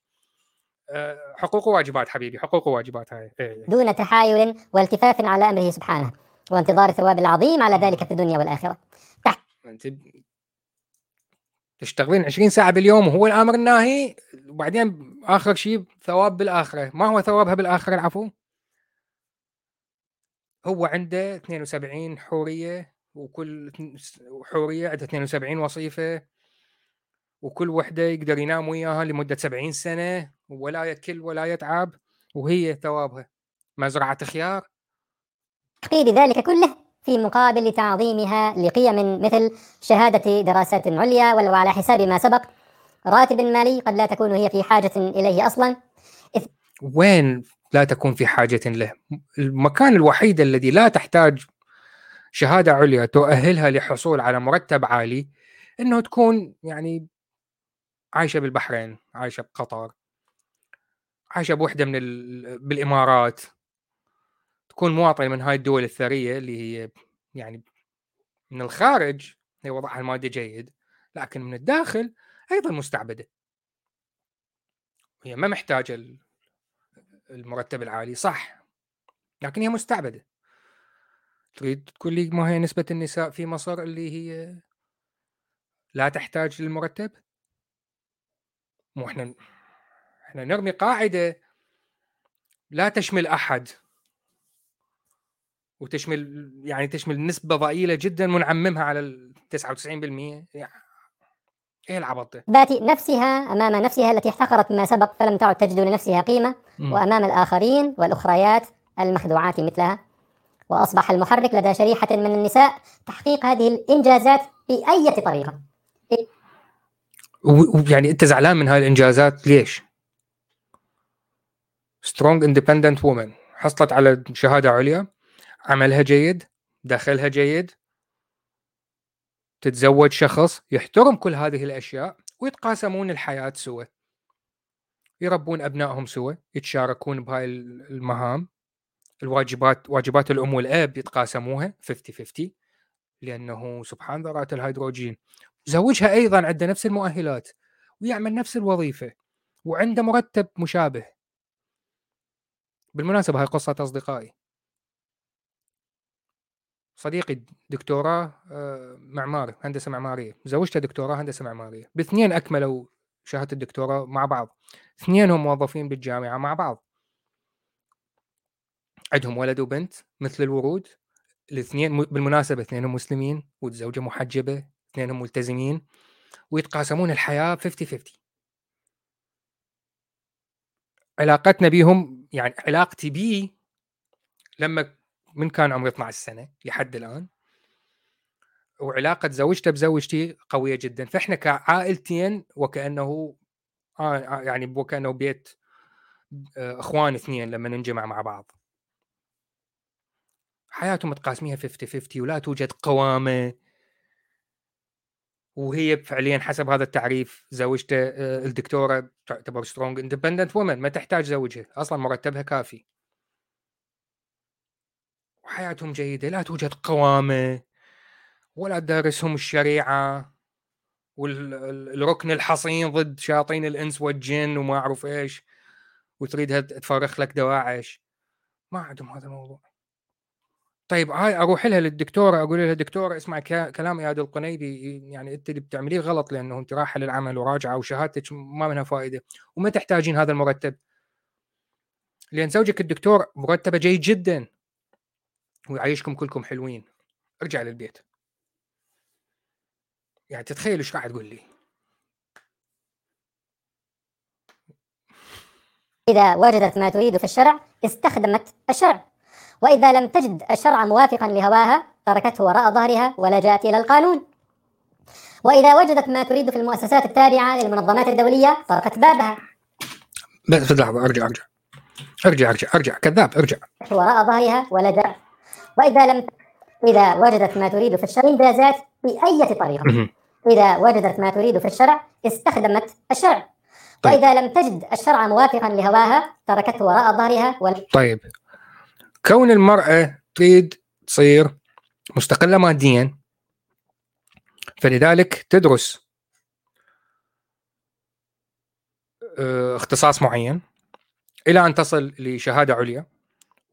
آه، حقوق وواجبات حبيبي حقوق وواجبات هاي. إيه، إيه. دون تحايل والتفاف على أمره سبحانه وانتظار الثواب العظيم على ذلك في الدنيا والآخرة. أنت تشتغلين 20 ساعة باليوم وهو الأمر الناهي وبعدين آخر شيء ثواب بالآخرة. ما هو ثوابها بالآخرة العفو؟ هو عنده 72 حورية وكل حورية عندها 72 وظيفه وكل وحدة يقدر ينام وياها لمدة 70 سنة ولا يكل ولا يتعب وهي ثوابها. مزرعة خيار. تحقيق ذلك كله في مقابل تعظيمها لقيم مثل شهادة دراسات عليا ولو على حساب ما سبق. راتب مالي قد لا تكون هي في حاجة إليه أصلا. وين لا تكون في حاجة له؟ المكان الوحيد الذي لا تحتاج شهادة عليا تؤهلها للحصول على مرتب عالي إنه تكون يعني عايشة بالبحرين عايشة بقطر عايشة بوحدة من ال... بالإمارات. تكون مواطن من هاي الدول الثرية اللي هي يعني من الخارج هي وضعها المادي جيد لكن من الداخل أيضا مستعبدة. هي ما محتاجة المرتب العالي صح لكن هي مستعبدة. تريد تقول لي ما هي نسبة النساء في مصر اللي هي لا تحتاج للمرتب؟ مو إحنا إحنا نرمي قاعدة لا تشمل أحد وتشمل يعني تشمل نسبة ضئيلة جدا ونعممها على ال 99% يعني إيه العبط ده؟ ذات نفسها أمام نفسها التي احتقرت ما سبق فلم تعد تجد لنفسها قيمة م. وأمام الآخرين والأخريات المخدوعات مثلها وأصبح المحرك لدى شريحة من النساء تحقيق هذه الإنجازات بأي طريقة. ويعني أنت زعلان من هاي الإنجازات؟ ليش؟ strong independent woman حصلت على شهادة عليا. عملها جيد. دخلها جيد. تتزوج شخص يحترم كل هذه الأشياء ويتقاسمون الحياة سوا يربون أبنائهم سوا يتشاركون بهاي المهام. الواجبات واجبات الأم والأب يتقاسموها 50 50 لأنه سبحان ذرات الهيدروجين. زوجها أيضا عنده نفس المؤهلات ويعمل نفس الوظيفة وعنده مرتب مشابه. بالمناسبة هاي قصة أصدقائي. صديقي دكتوراه آه، معماري هندسة معمارية. زوجته دكتوراه هندسة معمارية. باثنين أكملوا شهادة الدكتوراه مع بعض. اثنينهم موظفين بالجامعة مع بعض. عندهم ولد وبنت مثل الورود الاثنين بالمناسبة اثنينهم مسلمين والزوجة محجبة اثنينهم ملتزمين ويتقاسمون الحياة 50 50 علاقتنا بيهم يعني علاقتي بيه لما من كان عمري 12 سنة لحد الآن وعلاقة زوجته بزوجتي قوية جدا. فإحنا كعائلتين وكأنه يعني وكانه بيت إخوان اثنين لما ننجمع مع بعض. حياتهم متقاسميها 50 50 ولا توجد قوامة. وهي فعليا حسب هذا التعريف زوجته آه، الدكتورة تعتبر strong independent woman ما تحتاج زوجها أصلا مرتبها كافي. وحياتهم جيدة لا توجد قوامة ولا تدرسهم الشريعة. والركن الحصين ضد شياطين الإنس والجن وما أعرف إيش وتريدها تفرخ لك دواعش. ما عندهم هذا الموضوع. طيب هاي أروح لها للدكتورة أقول لها دكتورة اسمع كلام اياد القنيبي يعني أنت اللي بتعمليه غلط لأنه أنت رايحة للعمل وراجعة وشهادتك ما منها فائدة وما تحتاجين هذا المرتب. لأن زوجك الدكتور مرتبه جيد جدا. ويعيشكم كلكم حلوين. ارجع للبيت. يعني تتخيل إيش قاعد تقول لي؟ إذا وجدت ما تريد في الشرع استخدمت الشرع. وإذا لم تجد الشرع موافقا لهواها تركته وراء ظهرها ولجأت إلى القانون. وإذا وجدت ما تريد في المؤسسات التابعة للمنظمات الدولية طرقت بابها. بس لحظة أرجع أرجع. أرجع أرجع أرجع. كذاب أرجع. وراء ظهرها ولجأت وإذا لم إذا وجدت ما تريد في الشرع إنجازات بأي طريقة. إذا وجدت ما تريد في الشرع استخدمت الشرع. طيب. وإذا لم تجد الشرع موافقا لهواها تركته وراء ظهرها ول... طيب. كون المرأة تريد تصير مستقلة ماديا فلذلك تدرس آه، اختصاص معين إلى أن تصل لشهادة عليا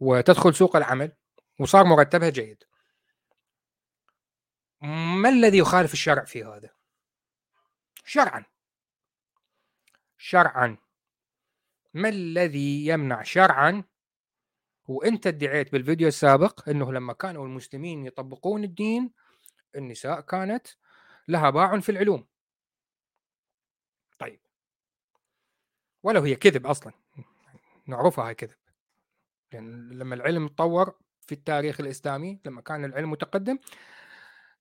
وتدخل سوق العمل وصار مرتبها جيد. ما الذي يخالف الشرع في هذا؟ شرعا. شرعا. ما الذي يمنع شرعا وانت ادعيت بالفيديو السابق انه لما كانوا المسلمين يطبقون الدين النساء كانت لها باع في العلوم. طيب. ولو هي كذب أصلا. نعرفها هاي كذب. لأن لما العلم تطور في التاريخ الإسلامي لما كان العلم متقدم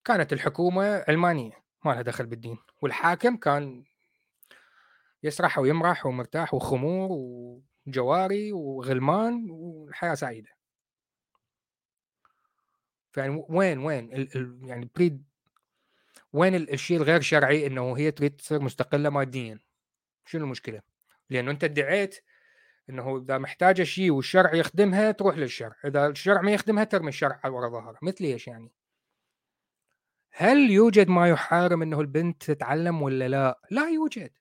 كانت الحكومة علمانية ما لها دخل بالدين. والحاكم كان يسرح ويمرح ومرتاح وخمور وجواري وغلمان والحياة سعيدة يعني وين وين ال ال يعني بريد وين الشيء الغير شرعي إنه هي تريد تصير مستقلة ماديا شنو المشكلة؟ لأنه أنت ادعيت إنه إذا محتاجة شيء والشرع يخدمها تروح للشرع، إذا الشرع ما يخدمها ترمي الشرع على ورا ظهرها، مثل إيش يعني؟ هل يوجد ما يحارم إنه البنت تتعلم ولا لا؟ لا يوجد.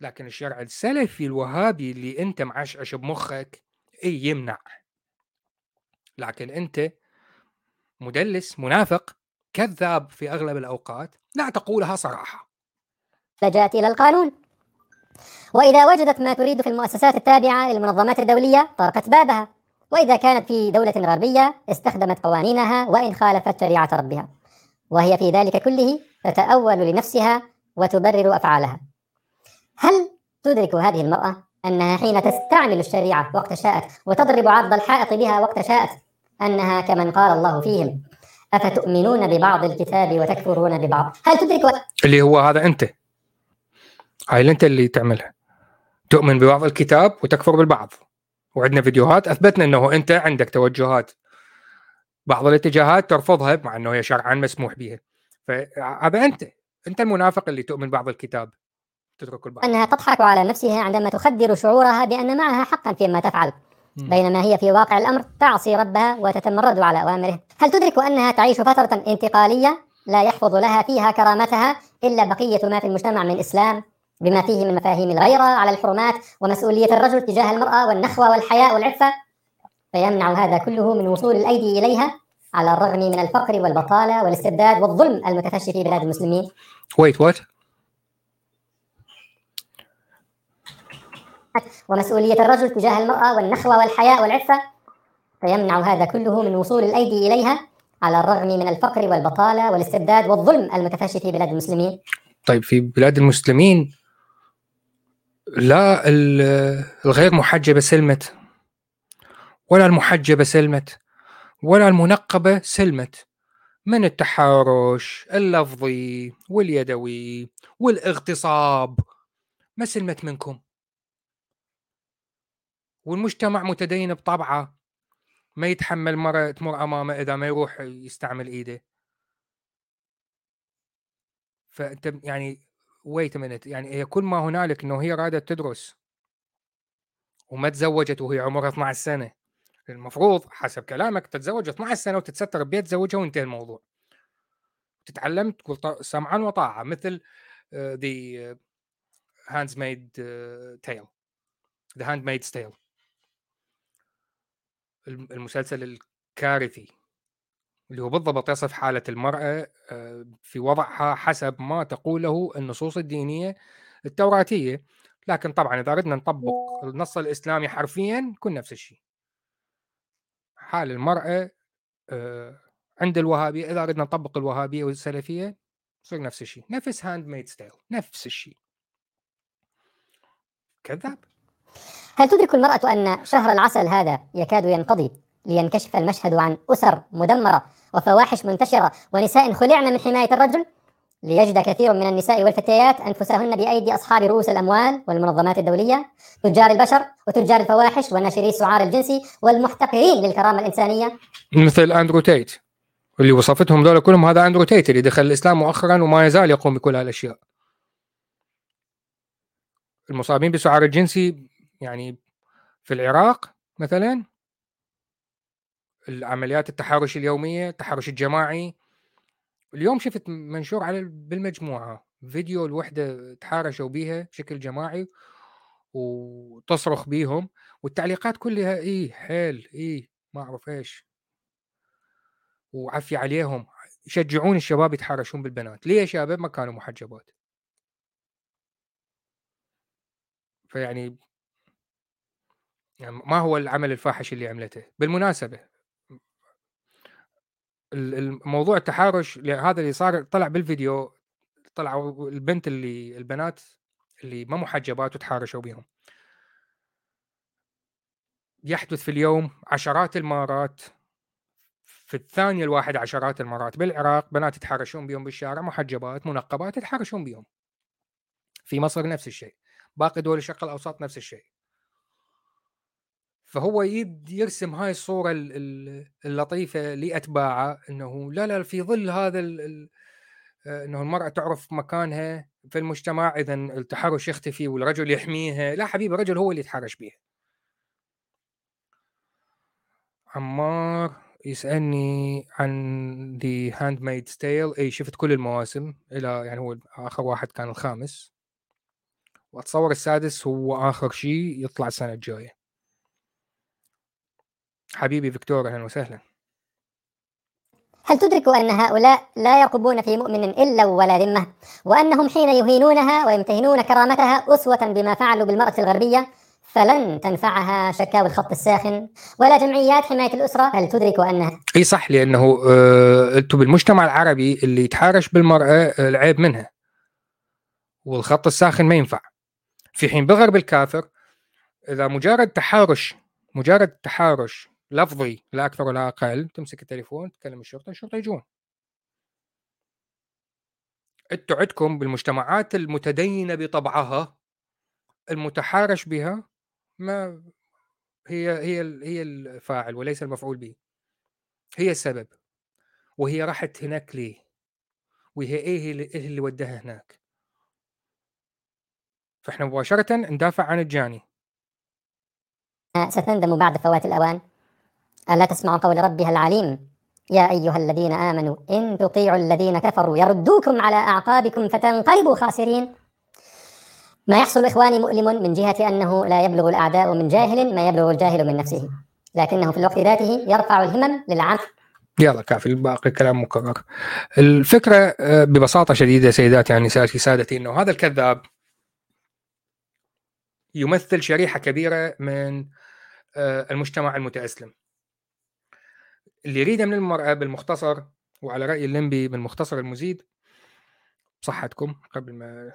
لكن الشرع السلفي الوهابي اللي أنت معشعش بمخك اي يمنع. لكن أنت مدلس منافق كذاب في أغلب الأوقات لا تقولها صراحة. لجأت إلى القانون وإذا وجدت ما تريد في المؤسسات التابعة للمنظمات الدولية طرقت بابها وإذا كانت في دولة غربية استخدمت قوانينها وإن خالفت شريعة ربها وهي في ذلك كله تتأول لنفسها وتبرر أفعالها هل تدرك هذه المرأة أنها حين تستعمل الشريعة وقت شاءت وتضرب عرض الحائط بها وقت شاءت أنها كمن قال الله فيهم أفتؤمنون ببعض الكتاب وتكفرون ببعض؟ هل تدرك اللي هو هذا أنت. هاي اللي أنت اللي تعملها. تؤمن ببعض الكتاب وتكفر بالبعض. وعندنا فيديوهات أثبتنا إنه أنت عندك توجهات. بعض الاتجاهات ترفضها مع إنه هي شرعا مسموح بها. فهذا أنت. أنت المنافق اللي تؤمن بعض الكتاب. تترك البعض أنها تضحك على نفسها عندما تخدر شعورها بأن معها حقا فيما تفعل. بينما هي في واقع الأمر تعصي ربها وتتمرد على أوامره. هل تدرك أنها تعيش فترة انتقالية؟ لا يحفظ لها فيها كرامتها إلا بقية ما في المجتمع من اسلام بما فيه من مفاهيم الغيرة على الحرمات ومسؤولية الرجل تجاه المرأة والنخوة والحياء والعفة. فيمنع هذا كله من وصول الأيدي إليها على الرغم من الفقر والبطالة والاستبداد والظلم المتفشي في بلاد المسلمين. Wait, what? ومسؤولية الرجل تجاه المرأة والنخوة والحياء والعفة. فيمنع هذا كله من وصول الأيدي إليها على الرغم من الفقر والبطالة والاستبداد والظلم المتفشي في بلاد المسلمين. طيب في بلاد المسلمين لا الغير محجبة سلمت ولا المحجبة سلمت ولا المنقبة سلمت. من التحرش اللفظي واليدوي والاغتصاب. ما سلمت منكم؟ والمجتمع متدين بطبعه. ما يتحمل مرة تمر أمامه إذا ما يروح يستعمل إيده. فأنت يعني ويت منت يعني هي كل ما هنالك إنه هي رادت تدرس وما تزوجت وهي عمرها 12 سنة المفروض حسب كلامك تتزوج 12 سنة وتتستر ببيت تزوجها وانتهى الموضوع. تتعلم تقول سمعا وطاعة مثل The Handmaid's Tale The Handmaid's Tale المسلسل الكارثي اللي هو بالضبط يصف حالة المرأة آه، في وضعها حسب ما تقوله النصوص الدينية التوراتية. لكن طبعا إذا أردنا نطبق النص الإسلامي حرفيا يكون نفس الشيء. حال المرأة آه، عند الوهابية إذا أردنا نطبق الوهابية والسلفية يصير نفس الشيء. نفس Handmaid style نفس الشيء. كذاب. هل تدرك المرأة أن شهر العسل هذا يكاد ينقضي لينكشف المشهد عن أسر مدمرة وفواحش منتشرة ونساء خلعن من حماية الرجل؟ ليجد كثير من النساء والفتيات أنفسهن بأيدي أصحاب رؤوس الأموال والمنظمات الدولية تجار البشر وتجار الفواحش والناشري السعار الجنسي والمحتقرين للكرامة الإنسانية. مثل أندرو تيت اللي وصفتهم دول كلهم هذا أندرو تيت اللي دخل الإسلام مؤخرا وما يزال يقوم بكل هالأشياء. المصابين بالسعار الجنسي يعني في العراق مثلا العمليات التحرش اليومية التحرش الجماعي. اليوم شفت منشور على بالمجموعة فيديو الوحده تحارشوا بيها بشكل جماعي وتصرخ بيهم والتعليقات كلها إيه حيل إيه ما أعرف إيش. وعفي عليهم يشجعون الشباب يتحرشون بالبنات. ليه شباب؟ ما كانوا محجبات. فيعني يعني ما هو العمل الفاحش اللي عملته؟ بالمناسبة الموضوع التحرش هذا اللي صار طلع بالفيديو طلعوا البنت اللي البنات اللي ما محجبات وتحارشوا بهم يحدث في اليوم عشرات المرات في الثانية الواحد عشرات المرات. بالعراق بنات يتحرشون بيهم بالشارع محجبات منقبات يتحرشون بيهم. في مصر نفس الشيء باقي دول الشرق الأوسط نفس الشيء. فهو يرسم هاي الصورة اللطيفة لأتباعه إنه لا لا في ظل هذا إنه المرأة تعرف مكانها في المجتمع إذا التحرش يختفي والرجل يحميها لا حبيبي الرجل هو اللي يتحرش بيها. عمار يسألني عن The Handmaid's Tale إي شفت كل المواسم إلى يعني هو آخر واحد كان الخامس. وأتصور السادس هو آخر شيء يطلع السنة الجاية. حبيبي فيكتور أهلا وسهلا. هل تدرك أن هؤلاء لا يرقبون في مؤمن إلا ولا ذمة؟ وأنهم حين يهينونها ويمتهنون كرامتها أسوة بما فعلوا بالمرأة الغربية فلن تنفعها شكاوي الخط الساخن ولا جمعيات حماية الأسرة؟ هل تدرك أنها؟ أي صح لأنه آه، أنتم بالمجتمع العربي اللي يتحارش بالمرأة آه، العيب منها. والخط الساخن ما ينفع. في حين بغرب الكافر إذا مجرد تحارش مجرد تحارش لفظي لا أكثر ولا أقل تمسك التليفون تكلم الشرطة الشرطة يجون. أنتوا عندكم بالمجتمعات المتدينة بطبعها المتحارش بها ما هي هي هي الفاعل وليس المفعول به. هي السبب. وهي راحت هناك ليه؟ وهي إيه اللي, إيه اللي وداها هناك؟ فإحنا مباشرة ندافع عن الجاني. ستندم بعد فوات الأوان. ألا تسمع قول ربها العليم؟ يا أيها الذين آمنوا إن تطيعوا الذين كفروا يردوكم على أعقابكم فتنقلبوا خاسرين. ما يحصل إخواني مؤلم من جهة أنه لا يبلغ الأعداء من جاهل ما يبلغ الجاهل من نفسه. لكنه في الوقت ذاته يرفع الهمم للعمل يلا كافي الباقي كلام مكرر. الفكرة آه، ببساطة شديدة سيداتي يعني نسائي سادتي أنه هذا الكذاب يمثل شريحة كبيرة من آه، المجتمع المتأسلم. اللي يريده من المرأة بالمختصر وعلى رأي الليمبي بالمختصر المزيد بصحتكم قبل ما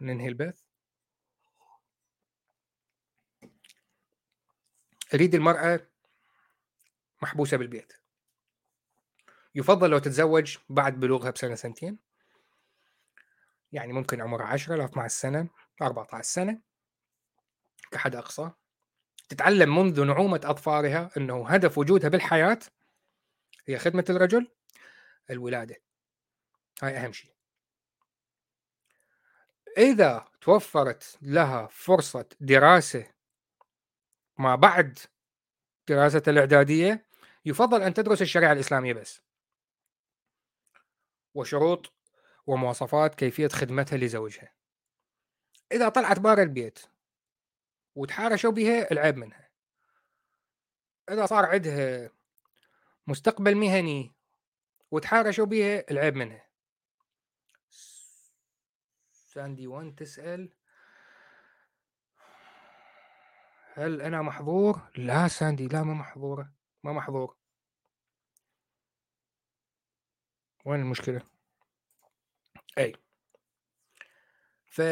ننهي البث. يريد المرأة محبوسة بالبيت. يفضل لو تتزوج بعد بلوغها بسنة سنتين. يعني ممكن عمرها 10 ل 12 سنة 14 سنة. كحد أقصى. تتعلم منذ نعومة أظفارها أنه هدف وجودها بالحياة هي خدمة الرجل الولادة. هاي أهم شيء إذا توفرت لها فرصة دراسة ما بعد دراسة الإعدادية يفضل أن تدرس الشريعة الإسلامية بس. وشروط ومواصفات كيفية خدمتها لزوجها. إذا طلعت بار البيت وتحارشوا بها العيب منها. إذا صار عندها مستقبل مهني وتحارشوا بها العيب منها ساندي وان تسأل هل أنا محظور؟ لا ساندي لا ما محظورة ما محظور وين المشكلة؟ أي ف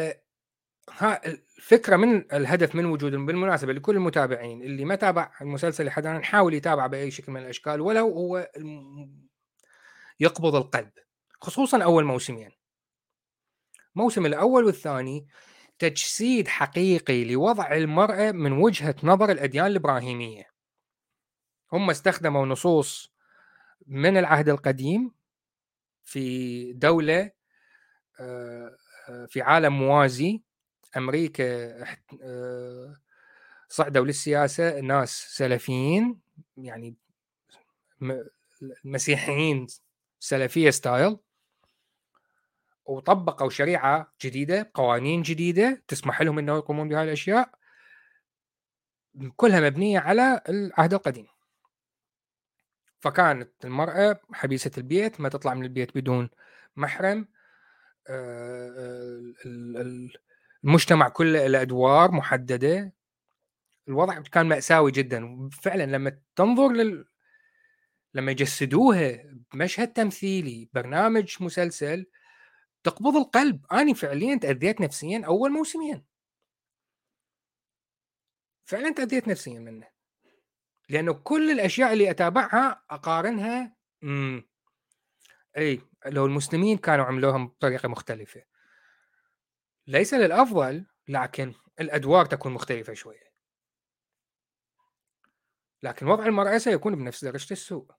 ها الفكرة من الهدف من وجود بالمناسبة لكل المتابعين اللي ما تابع المسلسل لحد الآن نحاول يتابع بأي شكل من الأشكال ولو هو يقبض القلب خصوصا أول موسمين. الموسم الأول والثاني تجسيد حقيقي لوضع المرأة من وجهة نظر الأديان الإبراهيمية. هم استخدموا نصوص من العهد القديم في دولة آه، آه، في عالم موازي. أمريكا آه، صعدوا للسياسة ناس سلفيين يعني مسيحيين سلفية ستايل. وطبقوا شريعة جديدة قوانين جديدة تسمح لهم انه يقومون بهذه الأشياء. كلها مبنية على العهد القديم. فكانت المرأة حبيسة البيت ما تطلع من البيت بدون محرم. آه، المجتمع كله له أدوار محددة. الوضع كان مأساوي جدا. فعلا لما تنظر لل لما يجسدوها بمشهد تمثيلي برنامج مسلسل تقبض القلب. أنا فعليا تأذيت نفسيا أول موسمين. فعلا تأذيت نفسيا منه. لأنه كل الأشياء اللي أتابعها أقارنها امم إي لو المسلمين كانوا عملوها بطريقة مختلفة. ليس للأفضل لكن الأدوار تكون مختلفة شوية. لكن وضع المرأة سيكون بنفس درجة السوء.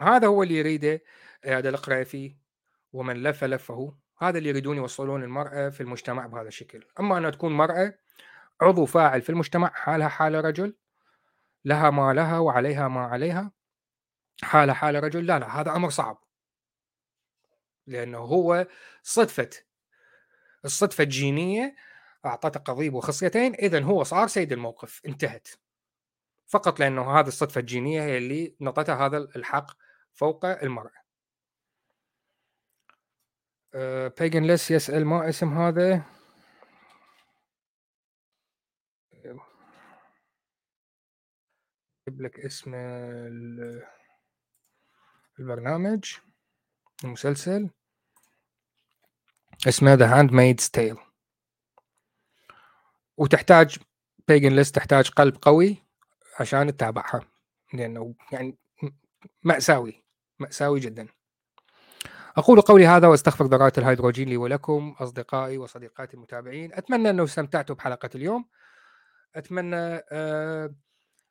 هذا هو اللي يريده اياد القريفي ومن لف لفه. هذا اللي يريدون يوصلون المرأة في المجتمع بهذا الشكل. أما أن تكون مرأة عضو فاعل في المجتمع حالها حال رجل لها ما لها وعليها ما عليها حالها حال رجل لا لا هذا أمر صعب. لأنه هو صدفة الصدفة الجينية أعطته قضيب وخصيتين إذا هو صار سيد الموقف انتهت. فقط لأنه هذه الصدفة الجينية هي اللي نطتها هذا الحق فوق المرأة. بيجن ليس يسأل ما اسم هذا؟ أجيب لك اسم البرنامج. المسلسل اسمه The Handmaid's Tale وتحتاج بيجن ليست تحتاج قلب قوي عشان تتابعها لأنه يعني مأساوي مأساوي جدا. أقول قولي هذا وأستغفر ذرات الهيدروجين لي ولكم أصدقائي وصديقاتي المتابعين. أتمنى أنه استمتعتوا بحلقة اليوم. أتمنى آه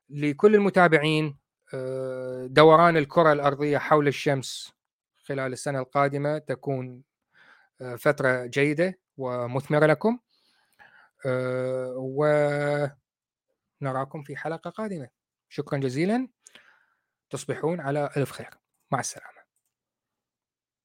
لكل المتابعين آه دوران الكرة الأرضية حول الشمس خلال السنة القادمة تكون آه فترة جيدة ومثمرة لكم. آه ونراكم في حلقة قادمة. شكرا جزيلا. تصبحون على ألف خير. مع السلامة.